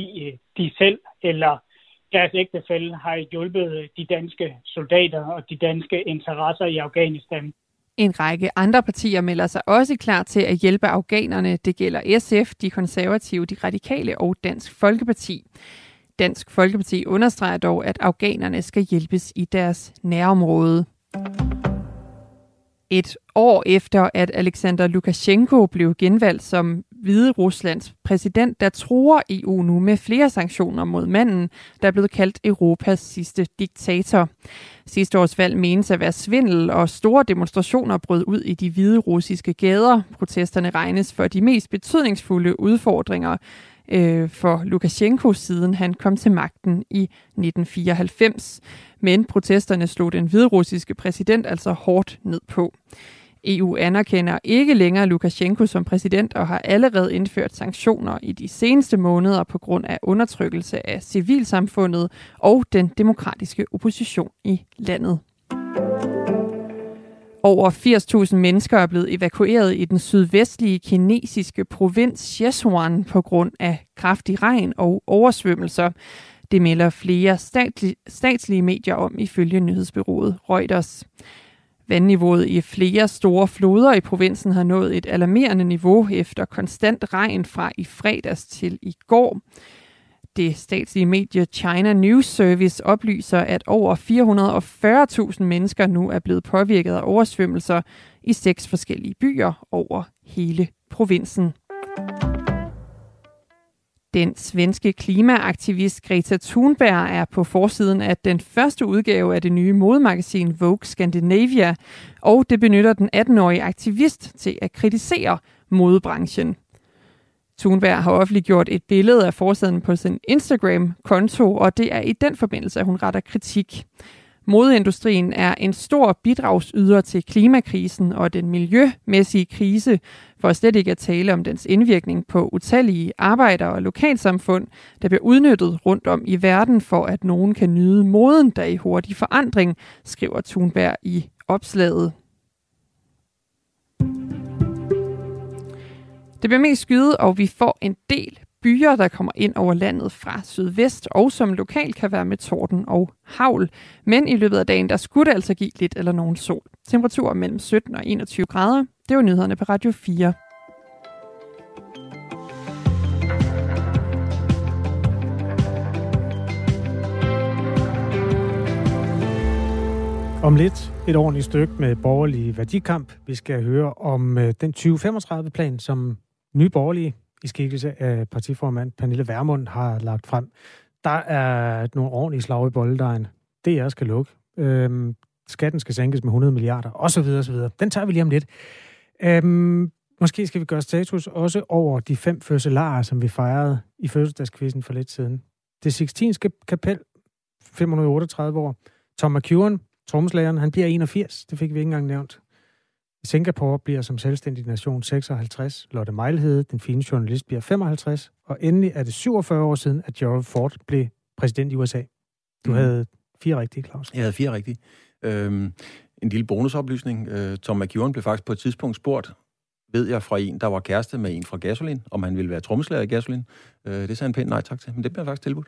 de selv eller deres ægtefælde har hjulpet de danske soldater og de danske interesser i Afghanistan. En række andre partier melder sig også klar til at hjælpe afghanerne. Det gælder SF, de konservative, de radikale og Dansk Folkeparti. Dansk Folkeparti understreger dog, at afghanerne skal hjælpes i deres nærområde. Et år efter, at Alexander Lukashenko blev genvalgt som Hvide Ruslands præsident, der tror EU nu med flere sanktioner mod manden, der er blevet kaldt Europas sidste diktator. Sidste års valg menes at være svindel, og store demonstrationer brød ud i de hvide russiske gader. Protesterne regnes for de mest betydningsfulde udfordringer øh, for Lukashenko, siden han kom til magten i 1994. Men protesterne slog den hviderussiske præsident altså hårdt ned på. EU anerkender ikke længere Lukashenko som præsident og har allerede indført sanktioner i de seneste måneder på grund af undertrykkelse af civilsamfundet og den demokratiske opposition i landet. Over 80.000 mennesker er blevet evakueret i den sydvestlige kinesiske provins Sichuan på grund af kraftig regn og oversvømmelser. Det melder flere statslige medier om ifølge nyhedsbyrået Reuters. Vandniveauet i flere store floder i provinsen har nået et alarmerende niveau efter konstant regn fra i fredags til i går. Det statslige medie China News Service oplyser, at over 440.000 mennesker nu er blevet påvirket af oversvømmelser i seks forskellige byer over hele provinsen. Den svenske klimaaktivist Greta Thunberg er på forsiden af den første udgave af det nye modemagasin Vogue Scandinavia, og det benytter den 18-årige aktivist til at kritisere modebranchen. Thunberg har offentliggjort et billede af forsiden på sin Instagram-konto, og det er i den forbindelse, at hun retter kritik. Modeindustrien er en stor bidragsyder til klimakrisen og den miljømæssige krise, for slet ikke at tale om dens indvirkning på utallige arbejdere og lokalsamfund, der bliver udnyttet rundt om i verden for, at nogen kan nyde moden, der er i hurtig forandring, skriver Thunberg i opslaget. Det bliver mest skyde, og vi får en del byer, der kommer ind over landet fra sydvest, og som lokalt kan være med torden og havl. Men i løbet af dagen, der skulle det altså give lidt eller nogen sol. Temperaturer mellem 17 og 21 grader. Det var nyhederne på Radio 4. Om lidt et ordentligt stykke med borgerlig værdikamp. Vi skal høre om øh, den 2035-plan, som nye borgerlige i skikkelse af partiformand Pernille Vermund har lagt frem. Der er nogle ordentlige slag i Det er skal lukke. Øhm, skatten skal sænkes med 100 milliarder, osv. osv. Den tager vi lige om lidt. Øhm, måske skal vi gøre status også over de fem fødselarer, som vi fejrede i fødselsdagskvisten for lidt siden. Det Sixtinske kapel, 538 år. Tom McEwan, trommeslageren, han bliver 81. Det fik vi ikke engang nævnt. Singapore bliver som selvstændig nation 56. Lotte Mejlhede, den fine journalist, bliver 55. Og endelig er det 47 år siden, at Gerald Ford blev præsident i USA. Du mm. havde fire rigtige, Claus. Jeg havde fire rigtige. Øhm, en lille bonusoplysning. Øh, Tom McEwan blev faktisk på et tidspunkt spurgt, ved jeg fra en, der var kæreste med en fra Gasolin, om han ville være trommeslager i Gasolin. Øh, det sagde han pænt nej tak til, men det blev faktisk tilbudt.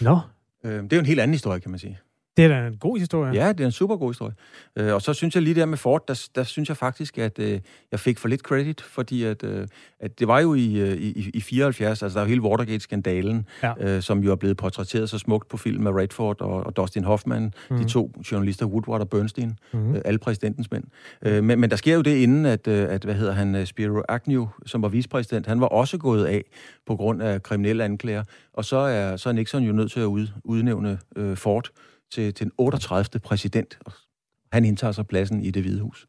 Nå. Øh, det er jo en helt anden historie, kan man sige. Det er da en god historie. Ja, det er en super god historie. Øh, og så synes jeg lige der med Ford, der, der synes jeg faktisk, at øh, jeg fik for lidt credit, fordi at, øh, at det var jo i, øh, i, i 74, altså der er jo hele Watergate-skandalen, ja. øh, som jo er blevet portrætteret så smukt på film med Redford og, og Dustin Hoffman, mm. de mhm. to journalister, Woodward og Bernstein, mm. øh, alle præsidentens mænd. Øh, men, men der sker jo det inden, at, at hvad hedder han, Spiro Agnew, som var vicepræsident, han var også gået af på grund af kriminelle anklager, og så er, så er Nixon jo nødt til at ud, udnævne øh, Ford, til, til den 38. præsident. Han indtager sig pladsen i det hvide hus.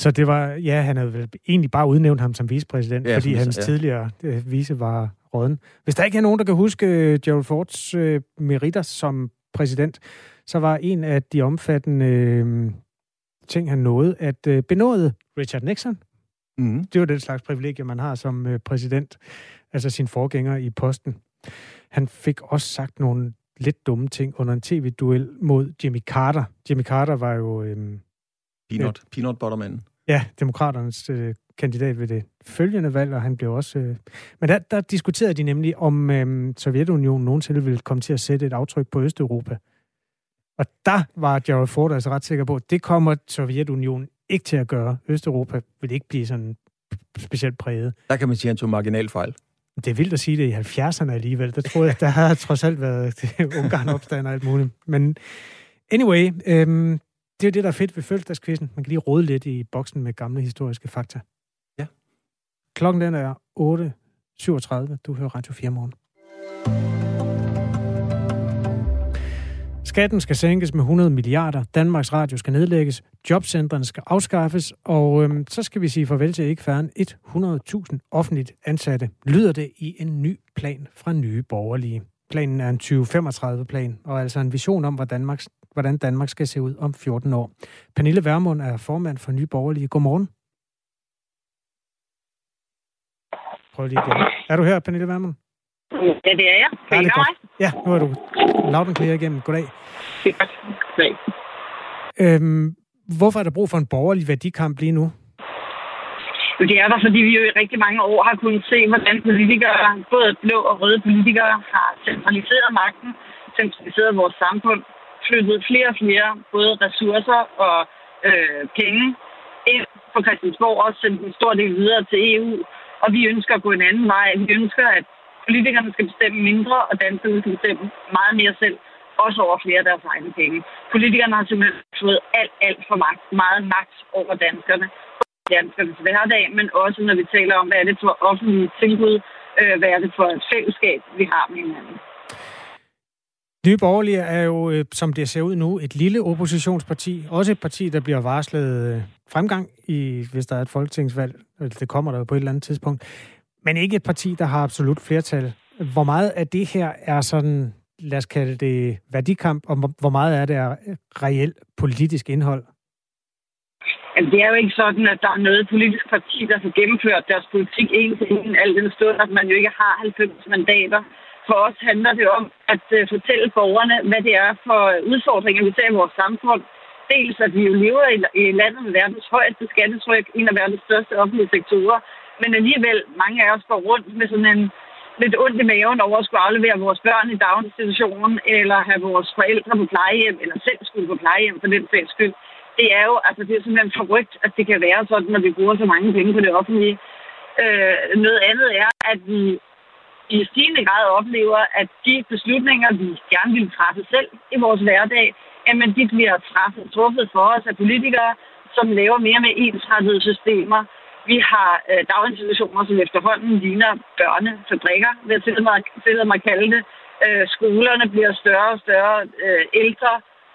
Så det var, ja, han havde vel egentlig bare udnævnt ham som vicepræsident, ja, fordi hans ja. tidligere øh, vice var råden. Hvis der ikke er nogen, der kan huske øh, Gerald Fords øh, meritter som præsident, så var en af de omfattende øh, ting, han nåede, at øh, benåde Richard Nixon. Mm. Det var den slags privilegie, man har som øh, præsident, altså sin forgænger i posten. Han fik også sagt nogle lidt dumme ting under en tv-duel mod Jimmy Carter. Jimmy Carter var jo... Øhm, Peanut, øh, peanut buttermanden. Ja, demokraternes øh, kandidat ved det følgende valg, og han blev også... Øh, men der, der diskuterede de nemlig, om øh, Sovjetunionen nogensinde ville komme til at sætte et aftryk på Østeuropa. Og der var Gerald Ford altså ret sikker på, at det kommer Sovjetunionen ikke til at gøre. Østeuropa vil ikke blive sådan specielt præget. Der kan man sige, at han tog marginal fejl. Det er vildt at sige det i 70'erne alligevel. Der troede jeg, der har trods alt været Ungarn opstand og alt muligt. Men anyway, øhm, det er jo det, der er fedt ved fødselsdagskvisten. Man kan lige råde lidt i boksen med gamle historiske fakta. Ja. Klokken den er 8.37. Du hører Radio 4 morgen. Skatten skal sænkes med 100 milliarder, Danmarks Radio skal nedlægges, jobcentrene skal afskaffes, og øhm, så skal vi sige farvel til ikke færre end 100.000 offentligt ansatte, lyder det i en ny plan fra Nye Borgerlige. Planen er en 2035-plan, og altså en vision om, hvordan Danmark, hvordan Danmark skal se ud om 14 år. Pernille Vermund er formand for Nye Borgerlige. Godmorgen. Prøv lige igen. Er du her, Pernille Vermund? Ja, det er jeg. Kan ja, det er godt. Ja, nu er du loud and clear igennem. Goddag. Er godt. Goddag. Øhm, hvorfor er der brug for en borgerlig værdikamp lige nu? Det er der, fordi vi jo i rigtig mange år har kunnet se, hvordan politikere, både blå og røde politikere, har centraliseret magten, centraliseret vores samfund, flyttet flere og flere både ressourcer og øh, penge ind på Christiansborg og sendt en stor del videre til EU. Og vi ønsker at gå en anden vej. Vi ønsker, at politikerne skal bestemme mindre, og danskerne skal bestemme meget mere selv, også over flere af deres egne penge. Politikerne har simpelthen fået alt, alt for magt, meget magt over danskerne danskernes hverdag, men også når vi taler om, hvad er det for offentlige tilbud, øh, hvad er det for et fællesskab, vi har med hinanden. Nye Borgerlige er jo, øh, som det ser ud nu, et lille oppositionsparti. Også et parti, der bliver varslet øh, fremgang, i, hvis der er et folketingsvalg. Altså, det kommer der jo på et eller andet tidspunkt men ikke et parti, der har absolut flertal. Hvor meget af det her er sådan, lad os kalde det værdikamp, og hvor meget er det reelt politisk indhold? Altså, det er jo ikke sådan, at der er noget politisk parti, der har gennemført deres politik en til en, al den stund, at man jo ikke har 90 mandater. For os handler det om at uh, fortælle borgerne, hvad det er for udfordringer, vi ser i vores samfund. Dels at vi jo lever i, i landet med verdens højeste skattetryk, en af verdens største offentlige sektorer, men alligevel, mange af os går rundt med sådan en lidt ondt i maven over at skulle aflevere vores børn i daginstitutionen, eller have vores forældre på plejehjem, eller selv skulle på plejehjem for den sags skyld. Det er jo altså, det er simpelthen forrygt, at det kan være sådan, når vi bruger så mange penge på det offentlige. Øh, noget andet er, at vi i stigende grad oplever, at de beslutninger, vi gerne vil træffe selv i vores hverdag, jamen de bliver træffet, truffet for os af politikere, som laver mere med ensrettede systemer, vi har øh, daginstitutioner, som efterhånden ligner børnefabrikker, vil jeg tillade mig, at kalde det. Øh, skolerne bliver større og større. Øh, ældre,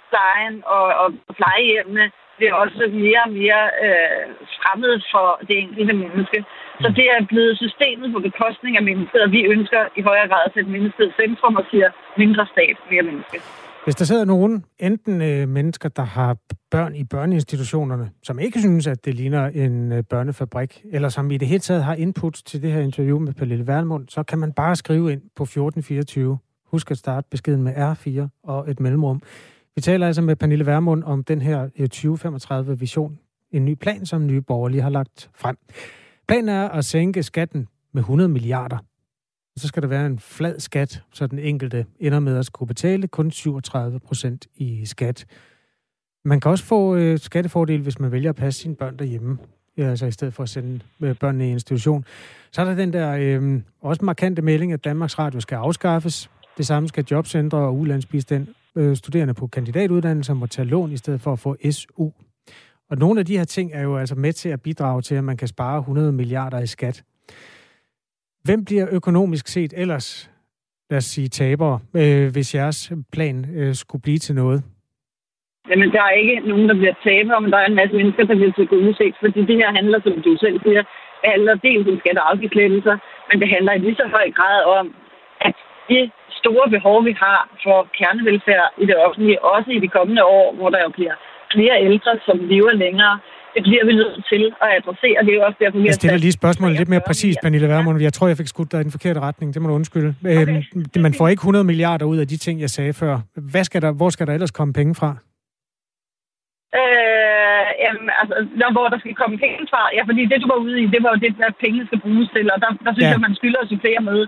plejen og, og plejehjemmene bliver også mere og mere øh, fremmed for det enkelte menneske. Så det er blevet systemet på bekostning af mennesket, og vi ønsker i højere grad at sætte mennesket centrum og siger mindre stat, mere menneske. Hvis der sidder nogen, enten øh, mennesker, der har børn i børneinstitutionerne, som ikke synes, at det ligner en øh, børnefabrik, eller som i det hele taget har input til det her interview med Pernille Værmund, så kan man bare skrive ind på 1424. Husk at starte beskeden med R4 og et mellemrum. Vi taler altså med Pernille Værmund om den her øh, 2035-vision, en ny plan, som Nye Borgerlige har lagt frem. Planen er at sænke skatten med 100 milliarder så skal der være en flad skat, så den enkelte ender med at skulle betale kun 37 procent i skat. Man kan også få øh, skattefordel, hvis man vælger at passe sine børn derhjemme, ja, altså i stedet for at sende øh, børnene i institution. Så er der den der øh, også markante melding, at Danmarks Radio skal afskaffes. Det samme skal jobcentre og ulandsbistand. Øh, studerende på kandidatuddannelser må tage lån i stedet for at få SU. Og nogle af de her ting er jo altså med til at bidrage til, at man kan spare 100 milliarder i skat. Hvem bliver økonomisk set ellers, lad os sige, tabere, øh, hvis jeres plan øh, skulle blive til noget? Jamen, der er ikke nogen, der bliver tabere, men der er en masse mennesker, der bliver tilgodeset, fordi det her handler, som du selv siger, det handler dels om skatte- og afgiftslettelser, men det handler i lige så høj grad om, at de store behov, vi har for kernevelfærd i det offentlige, også i de kommende år, hvor der jo bliver flere ældre, som lever længere, det bliver vi nødt til at adressere. Det er jo også derfor, vi Jeg stiller lige spørgsmålet lidt mere præcis, Pernille Vermund. Jeg tror, jeg fik skudt dig i den forkerte retning. Det må du undskylde. Okay. Øhm, man får ikke 100 milliarder ud af de ting, jeg sagde før. Hvad skal der, hvor skal der ellers komme penge fra? Øh, jamen, altså, der, hvor der skal komme penge fra. Ja, fordi det, du var ude i, det var jo det, hvad pengene skal bruges til. Og der, der synes ja. jeg, man skylder at supplere med,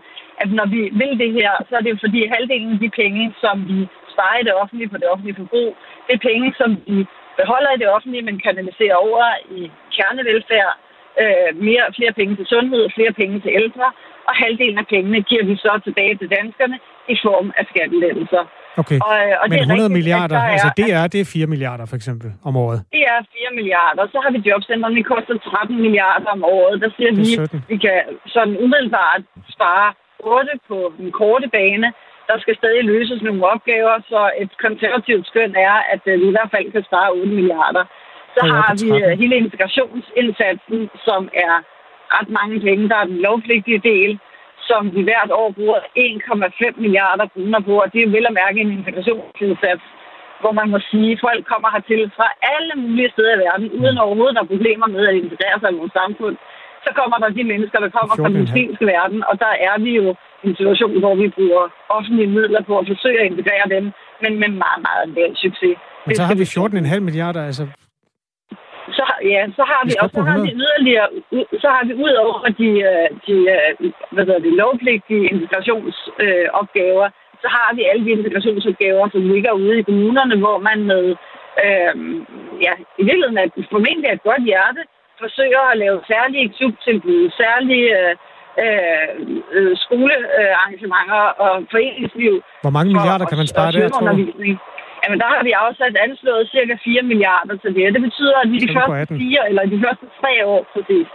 at når vi vil det her, så er det jo fordi halvdelen af de penge, som vi sparer i det offentlige på det offentlige forbrug, det er penge, som vi beholder i det offentlige, men kanaliserer over i kernevelfærd, øh, mere, flere penge til sundhed, flere penge til ældre, og halvdelen af pengene giver vi så tilbage til danskerne i form af skattelettelser. Okay, og, øh, og men det er 100 rigtigt, milliarder, er, altså det er, det er 4 milliarder for eksempel om året? Det er 4 milliarder. Så har vi jobcentrene, det koster 13 milliarder om året. Der siger vi, vi kan sådan umiddelbart spare 8 på den korte bane, der skal stadig løses nogle opgaver, så et konservativt skøn er, at øh, vi i hvert fald kan spare 8 milliarder. Så har vi øh, hele integrationsindsatsen, som er ret mange penge. Der er den lovpligtige del, som vi hvert år bruger 1,5 milliarder kroner på, og det er vel at mærke en integrationsindsats, hvor man må sige, at folk kommer hertil fra alle mulige steder i verden, uden overhovedet at have problemer med at integrere sig i vores samfund. Så kommer der de mennesker, der kommer fra den muslimske verden, og der er vi jo en situation, hvor vi bruger offentlige midler på at forsøge at integrere dem, men med meget, meget lav succes. Men så har vi 14,5 milliarder, altså så, ja, så har vi, og så har vi yderligere, så har vi ud over de, øh, de øh, hvad hedder det, lovpligtige integrationsopgaver, øh, så har vi alle de integrationsopgaver, som ligger ude i kommunerne, hvor man med, øh, ja, i virkeligheden er formentlig et godt hjerte, forsøger at lave særlige klubtilbud, særlige øh, øh, øh, skolearrangementer og foreningsliv. Hvor mange milliarder kan man spare der, tror du? Jamen, der har vi afsat anslået cirka 4 milliarder til det. Det betyder, at vi de første fire, eller de første tre år, præcis,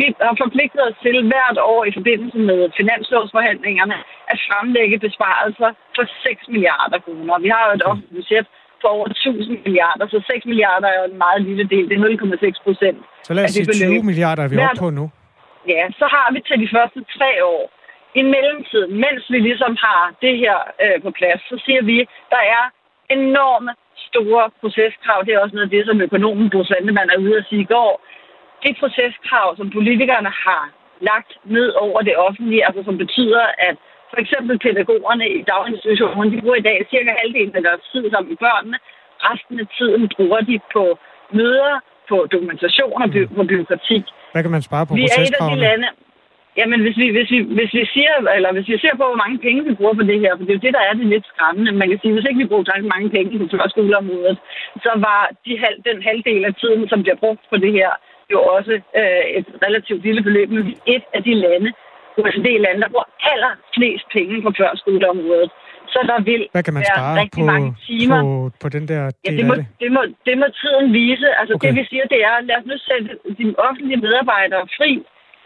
vi har forpligtet os til hvert år i forbindelse med finanslovsforhandlingerne at fremlægge besparelser for 6 milliarder kroner. Vi har jo et offentligt budget på over 1000 milliarder, så 6 milliarder er jo en meget lille del. Det er 0,6 procent. Så lad os sige 20 milliarder er vi oppe på nu. Ja, så har vi til de første tre år. I mellemtiden, mens vi ligesom har det her øh, på plads, så siger vi, der er enorme store proceskrav. Det er også noget af det, som økonomen Bo Sandemann er ude at sige i går. De proceskrav, som politikerne har lagt ned over det offentlige, altså som betyder, at for eksempel pædagogerne i daginstitutionen, de bruger i dag cirka halvdelen af deres tid sammen med børnene. Resten af tiden bruger de på møder, på dokumentation og by- på byråkrati. Hvad kan man spare på Vi er et af de lande, Jamen, hvis vi, hvis, vi, hvis, vi siger, eller hvis vi ser på, hvor mange penge vi bruger på det her, for det er jo det, der er det lidt skræmmende. Man kan sige, hvis ikke vi bruger så mange penge på førskoleområdet, så var de, den halvdel af tiden, som bliver brugt på det her, jo også øh, et relativt lille beløb. Men et af de lande, OECD-lande, der bruger allerflest penge på førskoleområdet. Så der vil Hvad kan man være spare rigtig på, mange timer. På, på den der del ja, det må, det? Det må, det må tiden vise. Altså Okay. det vi siger, det er, lad os nu sætte de offentlige medarbejdere fri.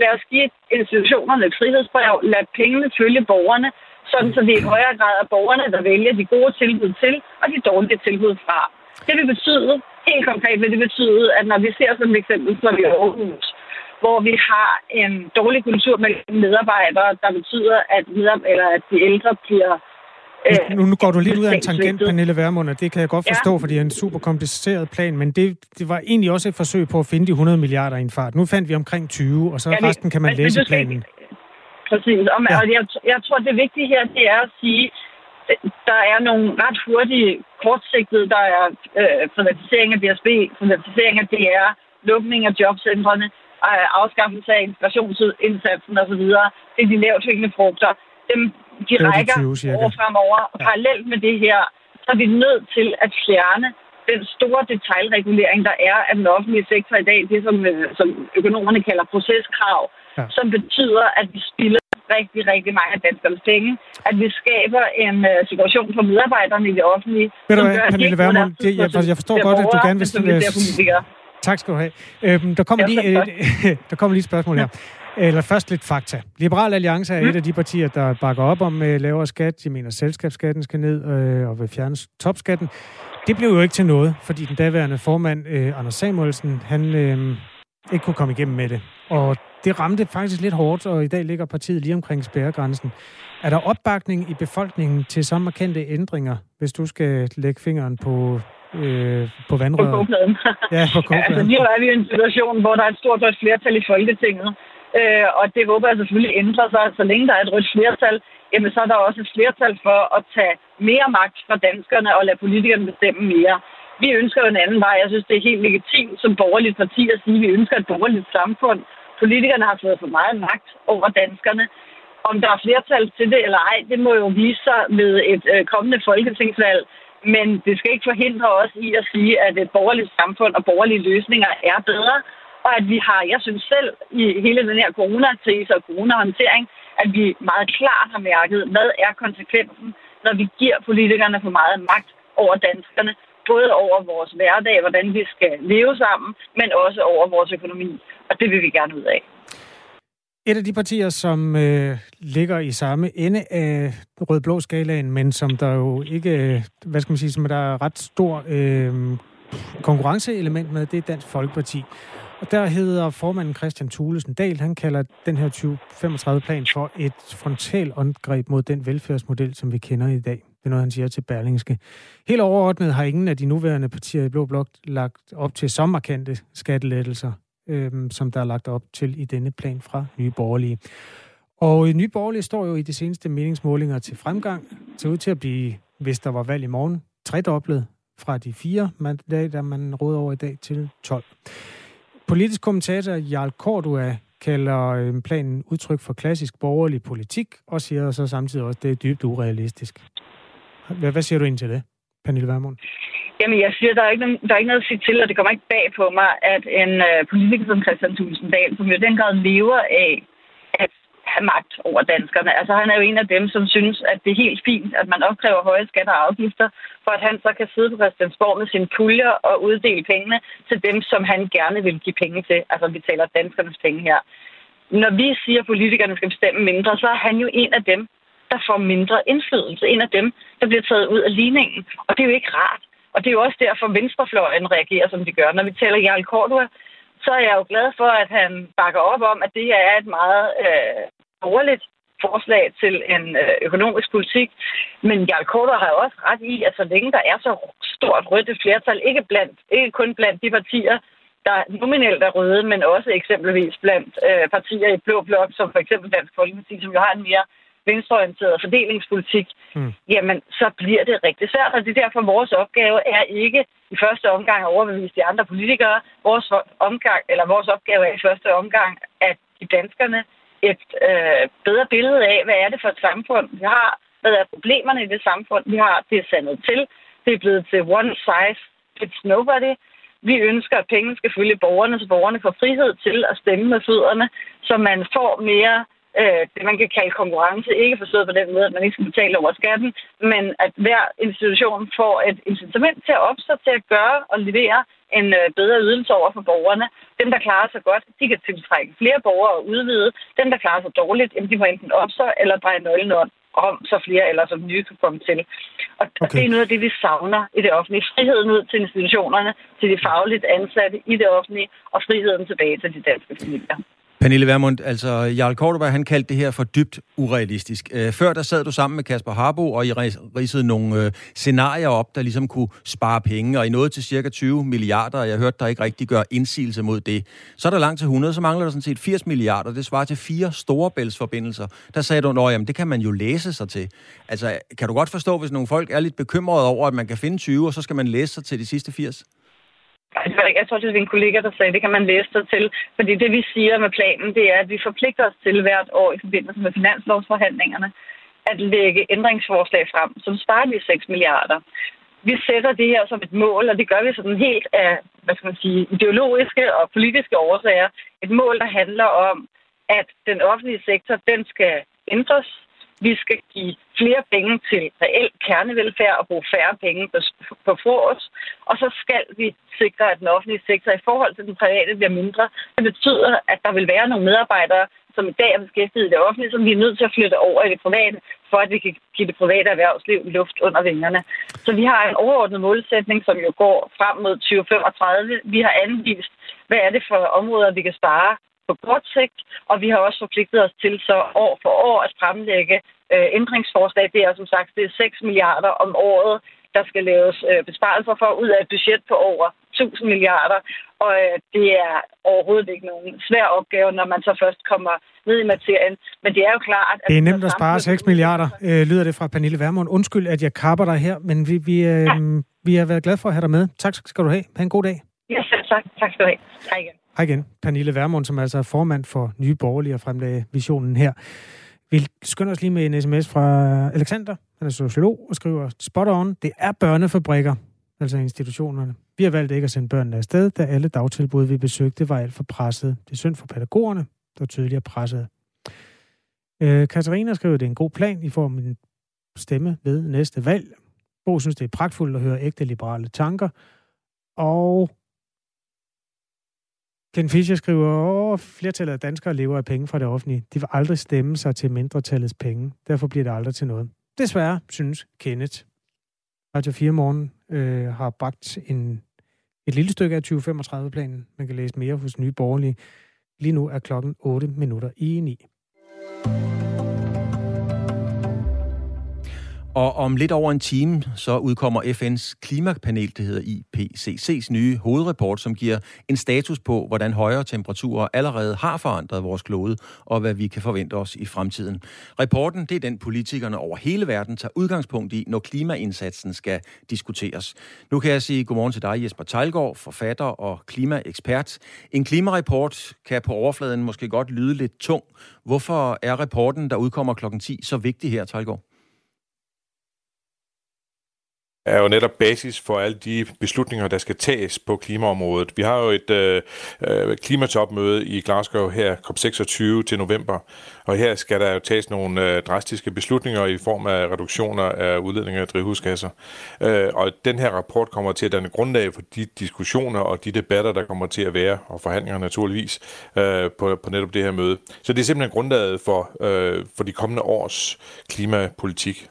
Lad os give institutionerne et frihedsbrev. Lad pengene følge borgerne, sådan så det er i højere grad er borgerne, der vælger de gode tilbud til, og de dårlige tilbud fra. Det vil betyde, helt konkret vil det betyde, at når vi ser som eksempel, som i Aarhus, hvor vi har en dårlig kultur mellem medarbejdere, der betyder, at, eller at de ældre bliver nu, nu går du lidt ud af en tangent, Pernille Vermund, og det kan jeg godt forstå, ja. fordi det er en super kompliceret plan, men det, det var egentlig også et forsøg på at finde de 100 milliarder i en fart. Nu fandt vi omkring 20, og så ja, resten kan man men, læse men planen. Præcis, og, ja. og jeg, jeg tror, det vigtige her, det er at sige, der er nogle ret hurtige, kortsigtede, der er øh, privatisering af DSB, privatisering af DR, lukning af jobcentrene, øh, afskaffelse af integrationsindsatsen osv. Det er de lavt hængende frugter. Dem, de rækker over fremover. Og parallelt med det her, så er vi nødt til at fjerne den store detaljregulering, der er af den offentlige sektor i dag, det som, øh, som økonomerne kalder proceskrav, ja. som betyder, at vi spilder rigtig, rigtig mange af danskernes penge. At vi skaber en uh, situation for medarbejderne i det offentlige. Ved du hvad, Pernille Vermund, det, jeg, jeg forstår godt, at du gerne vil... Tak skal du have. Øhm, der, kommer lige, øh, der kommer lige et spørgsmål her. Eller først lidt fakta. Liberal Alliance er mm. et af de partier, der bakker op om uh, lavere skat. De mener, at selskabsskatten skal ned uh, og vil fjerne topskatten. Det blev jo ikke til noget, fordi den daværende formand, uh, Anders Samuelsen, han uh, ikke kunne komme igennem med det. Og det ramte faktisk lidt hårdt, og i dag ligger partiet lige omkring spærregrænsen. Er der opbakning i befolkningen til så markante ændringer, hvis du skal lægge fingeren på øh, på vandrøret? På kogepladen. ja, på kogepladen. Ja, altså, lige er vi i en situation, hvor der er et stort flertal i Folketinget, øh, og det håber jeg selvfølgelig ændrer sig. Så længe der er et rødt flertal, jamen, så er der også et flertal for at tage mere magt fra danskerne og lade politikerne bestemme mere. Vi ønsker jo en anden vej. Jeg synes, det er helt legitimt som borgerligt parti at sige, at vi ønsker et borgerligt samfund. Politikerne har fået for meget magt over danskerne. Om der er flertal til det eller ej, det må jo vise sig med et øh, kommende folketingsvalg. Men det skal ikke forhindre os i at sige, at et borgerligt samfund og borgerlige løsninger er bedre. Og at vi har, jeg synes selv, i hele den her coronakrise og coronahåndtering, at vi meget klart har mærket, hvad er konsekvensen, når vi giver politikerne for meget magt over danskerne både over vores hverdag, hvordan vi skal leve sammen, men også over vores økonomi. Og det vil vi gerne ud af. Et af de partier, som øh, ligger i samme ende af rød-blå skalaen, men som der jo ikke, øh, hvad skal man sige, som der er ret stor øh, konkurrenceelement med, det er Dansk Folkeparti. Og der hedder formanden Christian Thulesen Dahl, han kalder den her 2035-plan for et frontalangreb mod den velfærdsmodel, som vi kender i dag. Det er noget, han siger til Berlingske. Helt overordnet har ingen af de nuværende partier i Blå Blok lagt op til så markante skattelettelser, øhm, som der er lagt op til i denne plan fra Nye Borgerlige. Og Nye Borgerlige står jo i de seneste meningsmålinger til fremgang. Ser ud til at blive, hvis der var valg i morgen, tredoblet fra de fire mandater, man råder over i dag, til 12. Politisk kommentator Jarl Kordua kalder øh, planen udtryk for klassisk borgerlig politik, og siger så samtidig også, at det er dybt urealistisk. Hvad, hvad siger du ind til det, Pernille Vermund? Jamen, jeg siger, der er, ikke, der er ikke noget at sige til, og det kommer ikke bag på mig, at en øh, politiker som Christian Tulsendal, som jo den grad lever af have magt over danskerne. Altså, han er jo en af dem, som synes, at det er helt fint, at man opkræver høje skatter og afgifter, for at han så kan sidde på Christiansborg med sine puljer og uddele pengene til dem, som han gerne vil give penge til. Altså, vi taler danskernes penge her. Når vi siger, at politikerne skal bestemme mindre, så er han jo en af dem, der får mindre indflydelse. En af dem, der bliver taget ud af ligningen. Og det er jo ikke rart. Og det er jo også derfor, venstrefløjen reagerer, som de gør. Når vi taler Jarl Cordua, så er jeg jo glad for, at han bakker op om, at det her er et meget øh, dårligt forslag til en øh, økonomisk politik. Men Jarl Cordua har også ret i, at så længe der er så stort rødt flertal, ikke, blandt, ikke kun blandt de partier, der nominelt er røde, men også eksempelvis blandt øh, partier i blå blok, som for eksempel Dansk Folkeparti, som jo har en mere venstreorienteret fordelingspolitik, mm. jamen så bliver det rigtig svært. Og det er derfor, vores opgave er ikke i første omgang at overbevise de andre politikere. Vores, omgang, eller vores opgave er i første omgang at give danskerne et øh, bedre billede af, hvad er det for et samfund, vi har, hvad er problemerne i det samfund, vi har. Det er sandet til. Det er blevet til one size fits nobody. Vi ønsker, at pengene skal følge borgerne, så borgerne får frihed til at stemme med fødderne, så man får mere øh, det, man kan kalde konkurrence. Ikke forstået på den måde, at man ikke skal betale over skatten, men at hver institution får et incitament til at opstå til at gøre og levere en øh, bedre ydelse over for borgerne. Dem, der klarer sig godt, de kan tiltrække flere borgere og udvide. Dem, der klarer sig dårligt, jamen, de må enten opstå eller dreje nøglen om, så flere eller som nye kan komme til. Og okay. det er noget af det, vi savner i det offentlige. Friheden ud til institutionerne, til de fagligt ansatte i det offentlige, og friheden tilbage til de danske familier. Pernille Vermund, altså Jarl Kortberg, han kaldte det her for dybt urealistisk. Øh, før der sad du sammen med Kasper Harbo, og I ridsede nogle øh, scenarier op, der ligesom kunne spare penge, og I nåede til cirka 20 milliarder, og jeg hørte dig ikke rigtig gøre indsigelse mod det. Så er der langt til 100, så mangler der sådan set 80 milliarder. Det svarer til fire storebæltsforbindelser. Der sagde du, at det kan man jo læse sig til. Altså, kan du godt forstå, hvis nogle folk er lidt bekymrede over, at man kan finde 20, og så skal man læse sig til de sidste 80? Altså, jeg tror, det er en kollega, der sagde, det kan man læse sig til. Fordi det, vi siger med planen, det er, at vi forpligter os til hvert år i forbindelse med finanslovsforhandlingerne at lægge ændringsforslag frem, som sparer de 6 milliarder. Vi sætter det her som et mål, og det gør vi sådan helt af hvad skal man sige, ideologiske og politiske årsager. Et mål, der handler om, at den offentlige sektor, den skal ændres, vi skal give flere penge til reel kernevelfærd og bruge færre penge på, på os. Og så skal vi sikre, at den offentlige sektor i forhold til den private bliver mindre. Det betyder, at der vil være nogle medarbejdere, som i dag er beskæftiget i det offentlige, som vi er nødt til at flytte over i det private, for at vi kan give det private erhvervsliv luft under vingerne. Så vi har en overordnet målsætning, som jo går frem mod 2035. Vi har anvist, hvad er det for områder, vi kan spare på kort sigt, og vi har også forpligtet os til så år for år at fremlægge øh, ændringsforslag. Det er som sagt det er 6 milliarder om året, der skal laves øh, besparelser for ud af et budget på over 1000 milliarder. Og øh, det er overhovedet ikke nogen svær opgave, når man så først kommer ned i materien. Men det er jo klart... At det er nemt at spare 6 milliarder, øh, lyder det fra Pernille Vermund. Undskyld, at jeg kapper dig her, men vi, vi, øh, ja. vi har været glade for at have dig med. Tak skal du have. Ha' en god dag. Ja, selv tak. Tak skal du have. Hej igen. Hej igen. Pernille Vermund, som altså er formand for Nye Borgerlige og fremlagde visionen her. Vi skynder os lige med en sms fra Alexander. Han er sociolog og skriver, spot on, det er børnefabrikker, altså institutionerne. Vi har valgt ikke at sende børnene afsted, da alle dagtilbud, vi besøgte, var alt for presset. Det er synd for pædagogerne, der tydeligere presset. Øh, Katarina skriver, det er en god plan. I får min stemme ved næste valg. Bo synes, det er pragtfuldt at høre ægte liberale tanker. Og Ken Fischer skriver, at flertallet af danskere lever af penge fra det offentlige. De vil aldrig stemme sig til mindretallets penge. Derfor bliver det aldrig til noget. Desværre, synes Kenneth. Radio 4 Morgen øh, har bragt en, et lille stykke af 2035-planen. Man kan læse mere hos Nye Borgerlige. Lige nu er klokken 8 minutter i 9. Og om lidt over en time, så udkommer FN's klimapanel, det hedder IPCC's nye hovedrapport, som giver en status på, hvordan højere temperaturer allerede har forandret vores klode, og hvad vi kan forvente os i fremtiden. Rapporten, det er den politikerne over hele verden tager udgangspunkt i, når klimaindsatsen skal diskuteres. Nu kan jeg sige godmorgen til dig, Jesper Tejlgaard, forfatter og klimaekspert. En klimarapport kan på overfladen måske godt lyde lidt tung. Hvorfor er rapporten, der udkommer klokken 10, så vigtig her, Tejlgaard? Er jo netop basis for alle de beslutninger, der skal tages på klimaområdet. Vi har jo et øh, øh, klimatopmøde i Glasgow her, COP26 til november, og her skal der jo tages nogle øh, drastiske beslutninger i form af reduktioner af udledninger af drivhusgasser. Øh, og den her rapport kommer til at danne grundlag for de diskussioner og de debatter, der kommer til at være, og forhandlinger naturligvis, øh, på, på netop det her møde. Så det er simpelthen grundlaget for, øh, for de kommende års klimapolitik.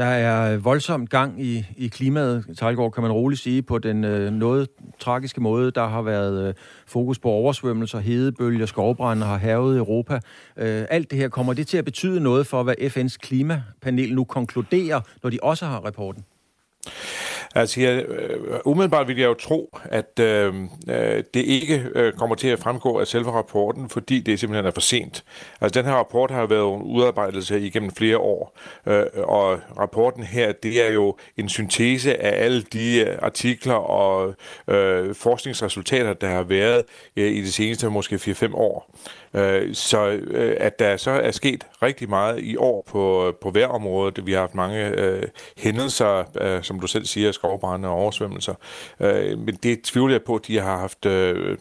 Der er voldsomt gang i, i klimaet, Tejlgaard, kan man roligt sige, på den øh, noget tragiske måde. Der har været øh, fokus på oversvømmelser, hedebølger, skovbrænde har hervet Europa. Øh, alt det her, kommer det til at betyde noget for, hvad FN's klimapanel nu konkluderer, når de også har rapporten? Altså, jeg, øh, umiddelbart vil jeg jo tro, at øh, øh, det ikke øh, kommer til at fremgå af selve rapporten, fordi det simpelthen er for sent. Altså, den her rapport har været udarbejdet sig igennem flere år, øh, og rapporten her, det er jo en syntese af alle de øh, artikler og øh, forskningsresultater, der har været øh, i de seneste måske 4-5 år. Øh, så øh, at der så er sket rigtig meget i år på, på hver område. Vi har haft mange øh, hændelser, øh, som du selv siger, skovbrænde og oversvømmelser. Øh, men det tvivler jeg på, at de har haft øh,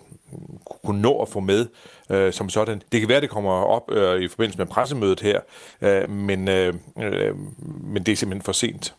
kunne nå at få med øh, som sådan. Det kan være, det kommer op øh, i forbindelse med pressemødet her, øh, men, øh, øh, men det er simpelthen for sent.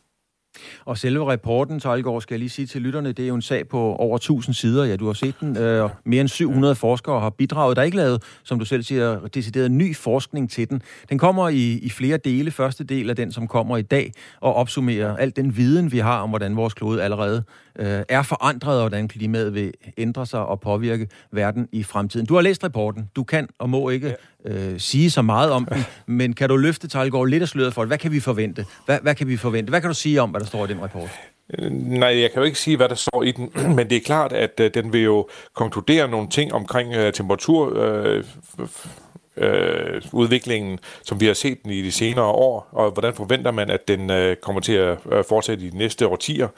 Og selve rapporten, Tejlgaard, skal jeg lige sige til lytterne, det er jo en sag på over 1000 sider. Ja, du har set den. Øh, mere end 700 forskere har bidraget. Der er ikke lavet, som du selv siger, decideret ny forskning til den. Den kommer i, i flere dele. Første del af den, som kommer i dag, og opsummerer al den viden, vi har om, hvordan vores klode allerede øh, er forandret, og hvordan klimaet vil ændre sig og påvirke verden i fremtiden. Du har læst rapporten. Du kan og må ikke øh, sige så meget om den, men kan du løfte Tejlgaard lidt af sløret for det? Hvad kan vi forvente? Hvad, hvad kan vi forvente? Hvad kan du sige om, hvad der står i den rapport? Øh, nej, jeg kan jo ikke sige, hvad der står i den, men det er klart, at uh, den vil jo konkludere nogle ting omkring uh, temperatur, uh, øh, udviklingen, som vi har set den i de senere år, og hvordan forventer man, at den øh, kommer til at øh, fortsætte i de næste årtier.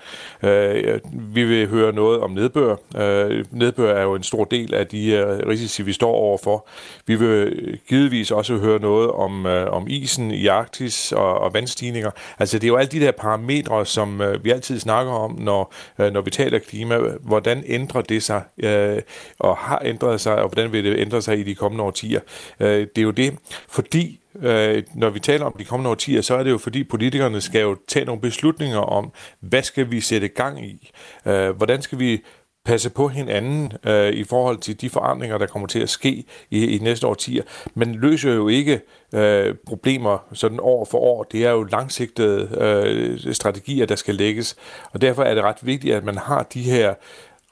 Øh, vi vil høre noget om nedbør. Øh, nedbør er jo en stor del af de øh, risici, vi står overfor. Vi vil givetvis også høre noget om, øh, om isen i Arktis og, og vandstigninger. Altså det er jo alle de der parametre, som øh, vi altid snakker om, når, øh, når vi taler klima. Hvordan ændrer det sig, øh, og har ændret sig, og hvordan vil det ændre sig i de kommende årtier? Øh, Øh, det er jo det, fordi øh, når vi taler om de kommende årtier, så er det jo fordi politikerne skal jo tage nogle beslutninger om, hvad skal vi sætte gang i? Øh, hvordan skal vi passe på hinanden øh, i forhold til de forandringer, der kommer til at ske i, i næste årtier. Men løser jo ikke øh, problemer sådan år for år. Det er jo langsigtede øh, strategier, der skal lægges. Og derfor er det ret vigtigt, at man har de her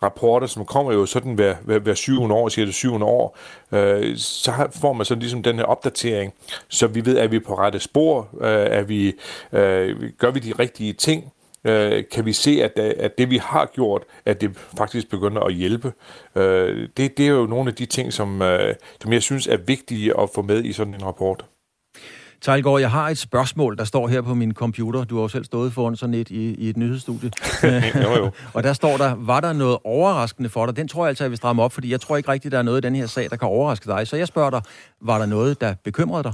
rapporter, som kommer jo sådan hver, hver, hver syvende år, siger det syvende år, øh, så får man sådan ligesom den her opdatering, så vi ved, at vi er på rette spor, øh, er vi, øh, gør vi de rigtige ting, øh, kan vi se, at, at det vi har gjort, at det faktisk begynder at hjælpe. Øh, det, det er jo nogle af de ting, som, øh, som jeg synes er vigtige at få med i sådan en rapport. Tejlgaard, jeg har et spørgsmål, der står her på min computer. Du har jo selv stået foran sådan et i, i et nyhedsstudie. jo, jo. og der står der, var der noget overraskende for dig? Den tror jeg altså, jeg vil stramme op, fordi jeg tror ikke rigtigt, der er noget i den her sag, der kan overraske dig. Så jeg spørger dig, var der noget, der bekymrede dig?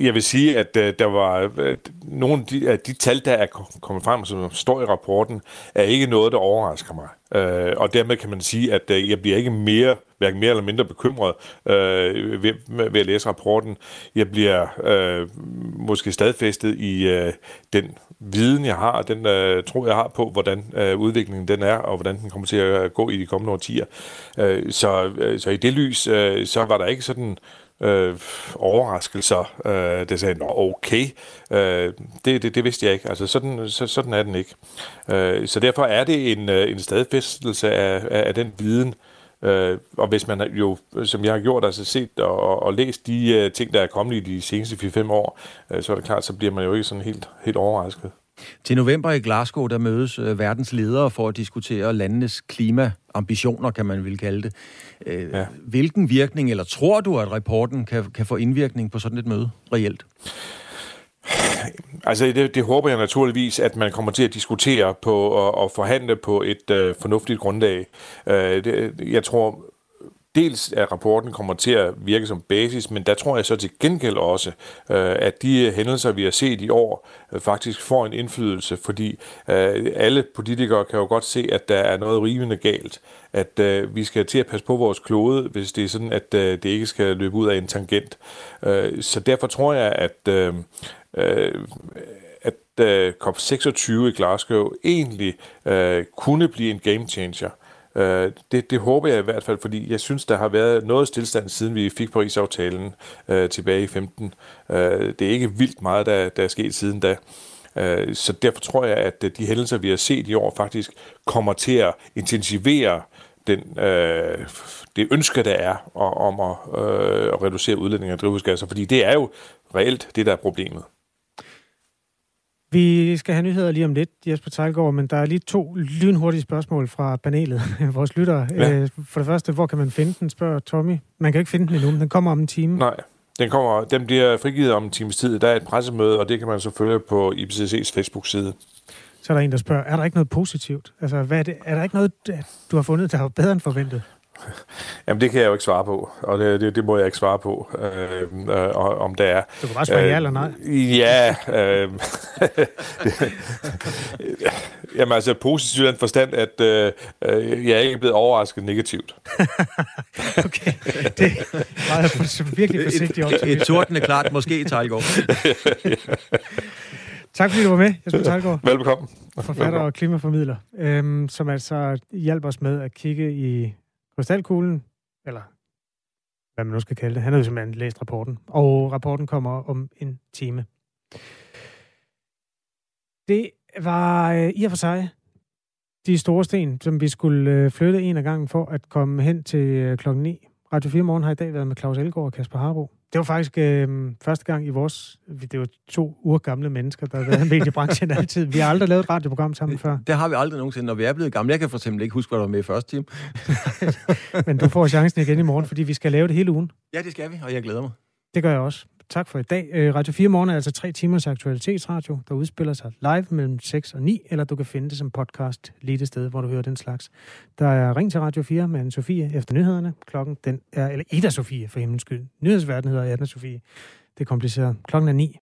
Jeg vil sige, at øh, der var øh, nogle af de, af de tal, der er kommet frem, som står i rapporten, er ikke noget, der overrasker mig. Uh, og dermed kan man sige, at jeg bliver ikke mere, hverken mere eller mindre bekymret uh, ved, ved at læse rapporten. Jeg bliver uh, måske stadfæstet i den viden, jeg har, den uh, tro, jeg har på, hvordan udviklingen den er, og hvordan den kommer til at gå i de kommende årtier. Uh, så, så i det lys, så var der ikke sådan øh, overraskelser. Øh, det sagde, nå okay, øh, det, det, det vidste jeg ikke. Altså sådan, så, sådan er den ikke. Øh, så derfor er det en, øh, en stadfæstelse af, af, af den viden, Øh, og hvis man jo, som jeg har gjort, altså set og, og læst de uh, ting, der er kommet i de seneste 4-5 år, uh, så er det klart, så bliver man jo ikke sådan helt, helt overrasket. Til november i Glasgow, der mødes øh, verdens ledere for at diskutere landenes klimaambitioner, kan man vil kalde det. Øh, ja. Hvilken virkning, eller tror du, at rapporten kan, kan få indvirkning på sådan et møde reelt? Altså, det, det håber jeg naturligvis, at man kommer til at diskutere på og, og forhandle på et øh, fornuftigt grundlag. Øh, det, jeg tror dels at rapporten kommer til at virke som basis, men der tror jeg så til gengæld også, øh, at de hændelser, vi har set i år, øh, faktisk får en indflydelse, fordi øh, alle politikere kan jo godt se, at der er noget rivende galt, at vi skal til at passe på vores klode, hvis det er sådan, at det ikke skal løbe ud af en tangent. så derfor tror jeg, at at COP26 i Glasgow egentlig kunne blive en game changer. Øh, det, det håber jeg i hvert fald, fordi jeg synes, der har været noget stillstand, siden vi fik Paris-aftalen øh, tilbage i 15. Øh, det er ikke vildt meget, der, der er sket siden da. Øh, så derfor tror jeg, at øh, de hændelser, vi har set i år, faktisk kommer til at intensivere den, øh, det ønske, der er om at, øh, at reducere udledningen af drivhusgasser, fordi det er jo reelt det, der er problemet. Vi skal have nyheder lige om lidt, Jesper Tejlgaard, men der er lige to lynhurtige spørgsmål fra panelet, vores lyttere. Ja. Øh, for det første, hvor kan man finde den, spørger Tommy. Man kan ikke finde den endnu, men den kommer om en time. Nej, den, kommer, den bliver frigivet om en times tid. Der er et pressemøde, og det kan man så følge på IPCC's Facebook-side. Så er der en, der spørger, er der ikke noget positivt? Altså, hvad er, det? er der ikke noget, du har fundet, der er bedre end forventet? Jamen, det kan jeg jo ikke svare på, og det, det, det må jeg ikke svare på, øh, øh, om det er. Du kan bare svare øh, ja eller nej. Ja. Øh, jamen, altså positivt i den forstand, at øh, øh, jeg er ikke blevet overrasket negativt. okay, det var virkelig forsigtigt. Et, et, tordende klart måske i Tejlgaard. Tak fordi du var med, Jesper Tejlgaard. Velbekomme. Forfatter og klimaformidler, øhm, som altså hjælp os med at kigge i krystalkuglen, eller hvad man nu skal kalde det. Han har jo simpelthen læst rapporten, og rapporten kommer om en time. Det var øh, i og for sig de store sten, som vi skulle øh, flytte en af gangen for at komme hen til øh, klokken 9. Radio 4 Morgen har i dag været med Claus Elgaard og Kasper Harbo. Det var faktisk øh, første gang i vores... Det var to uger gamle mennesker, der har været i branchen altid. Vi har aldrig lavet et radioprogram sammen før. Det har vi aldrig nogensinde, når vi er blevet gamle. Jeg kan for eksempel ikke huske, hvad der var med i første time. Men du får chancen igen i morgen, fordi vi skal lave det hele ugen. Ja, det skal vi, og jeg glæder mig. Det gør jeg også. Tak for i dag. Øh, Radio 4 Morgen er altså tre timers aktualitetsradio, der udspiller sig live mellem 6 og 9, eller du kan finde det som podcast lige det sted, hvor du hører den slags. Der er Ring til Radio 4 med Anne-Sophie efter nyhederne. Klokken den er, eller Ida Sofie for himlens skyld. Nyhedsverden hedder Anne-Sofie. Det er kompliceret. Klokken er 9.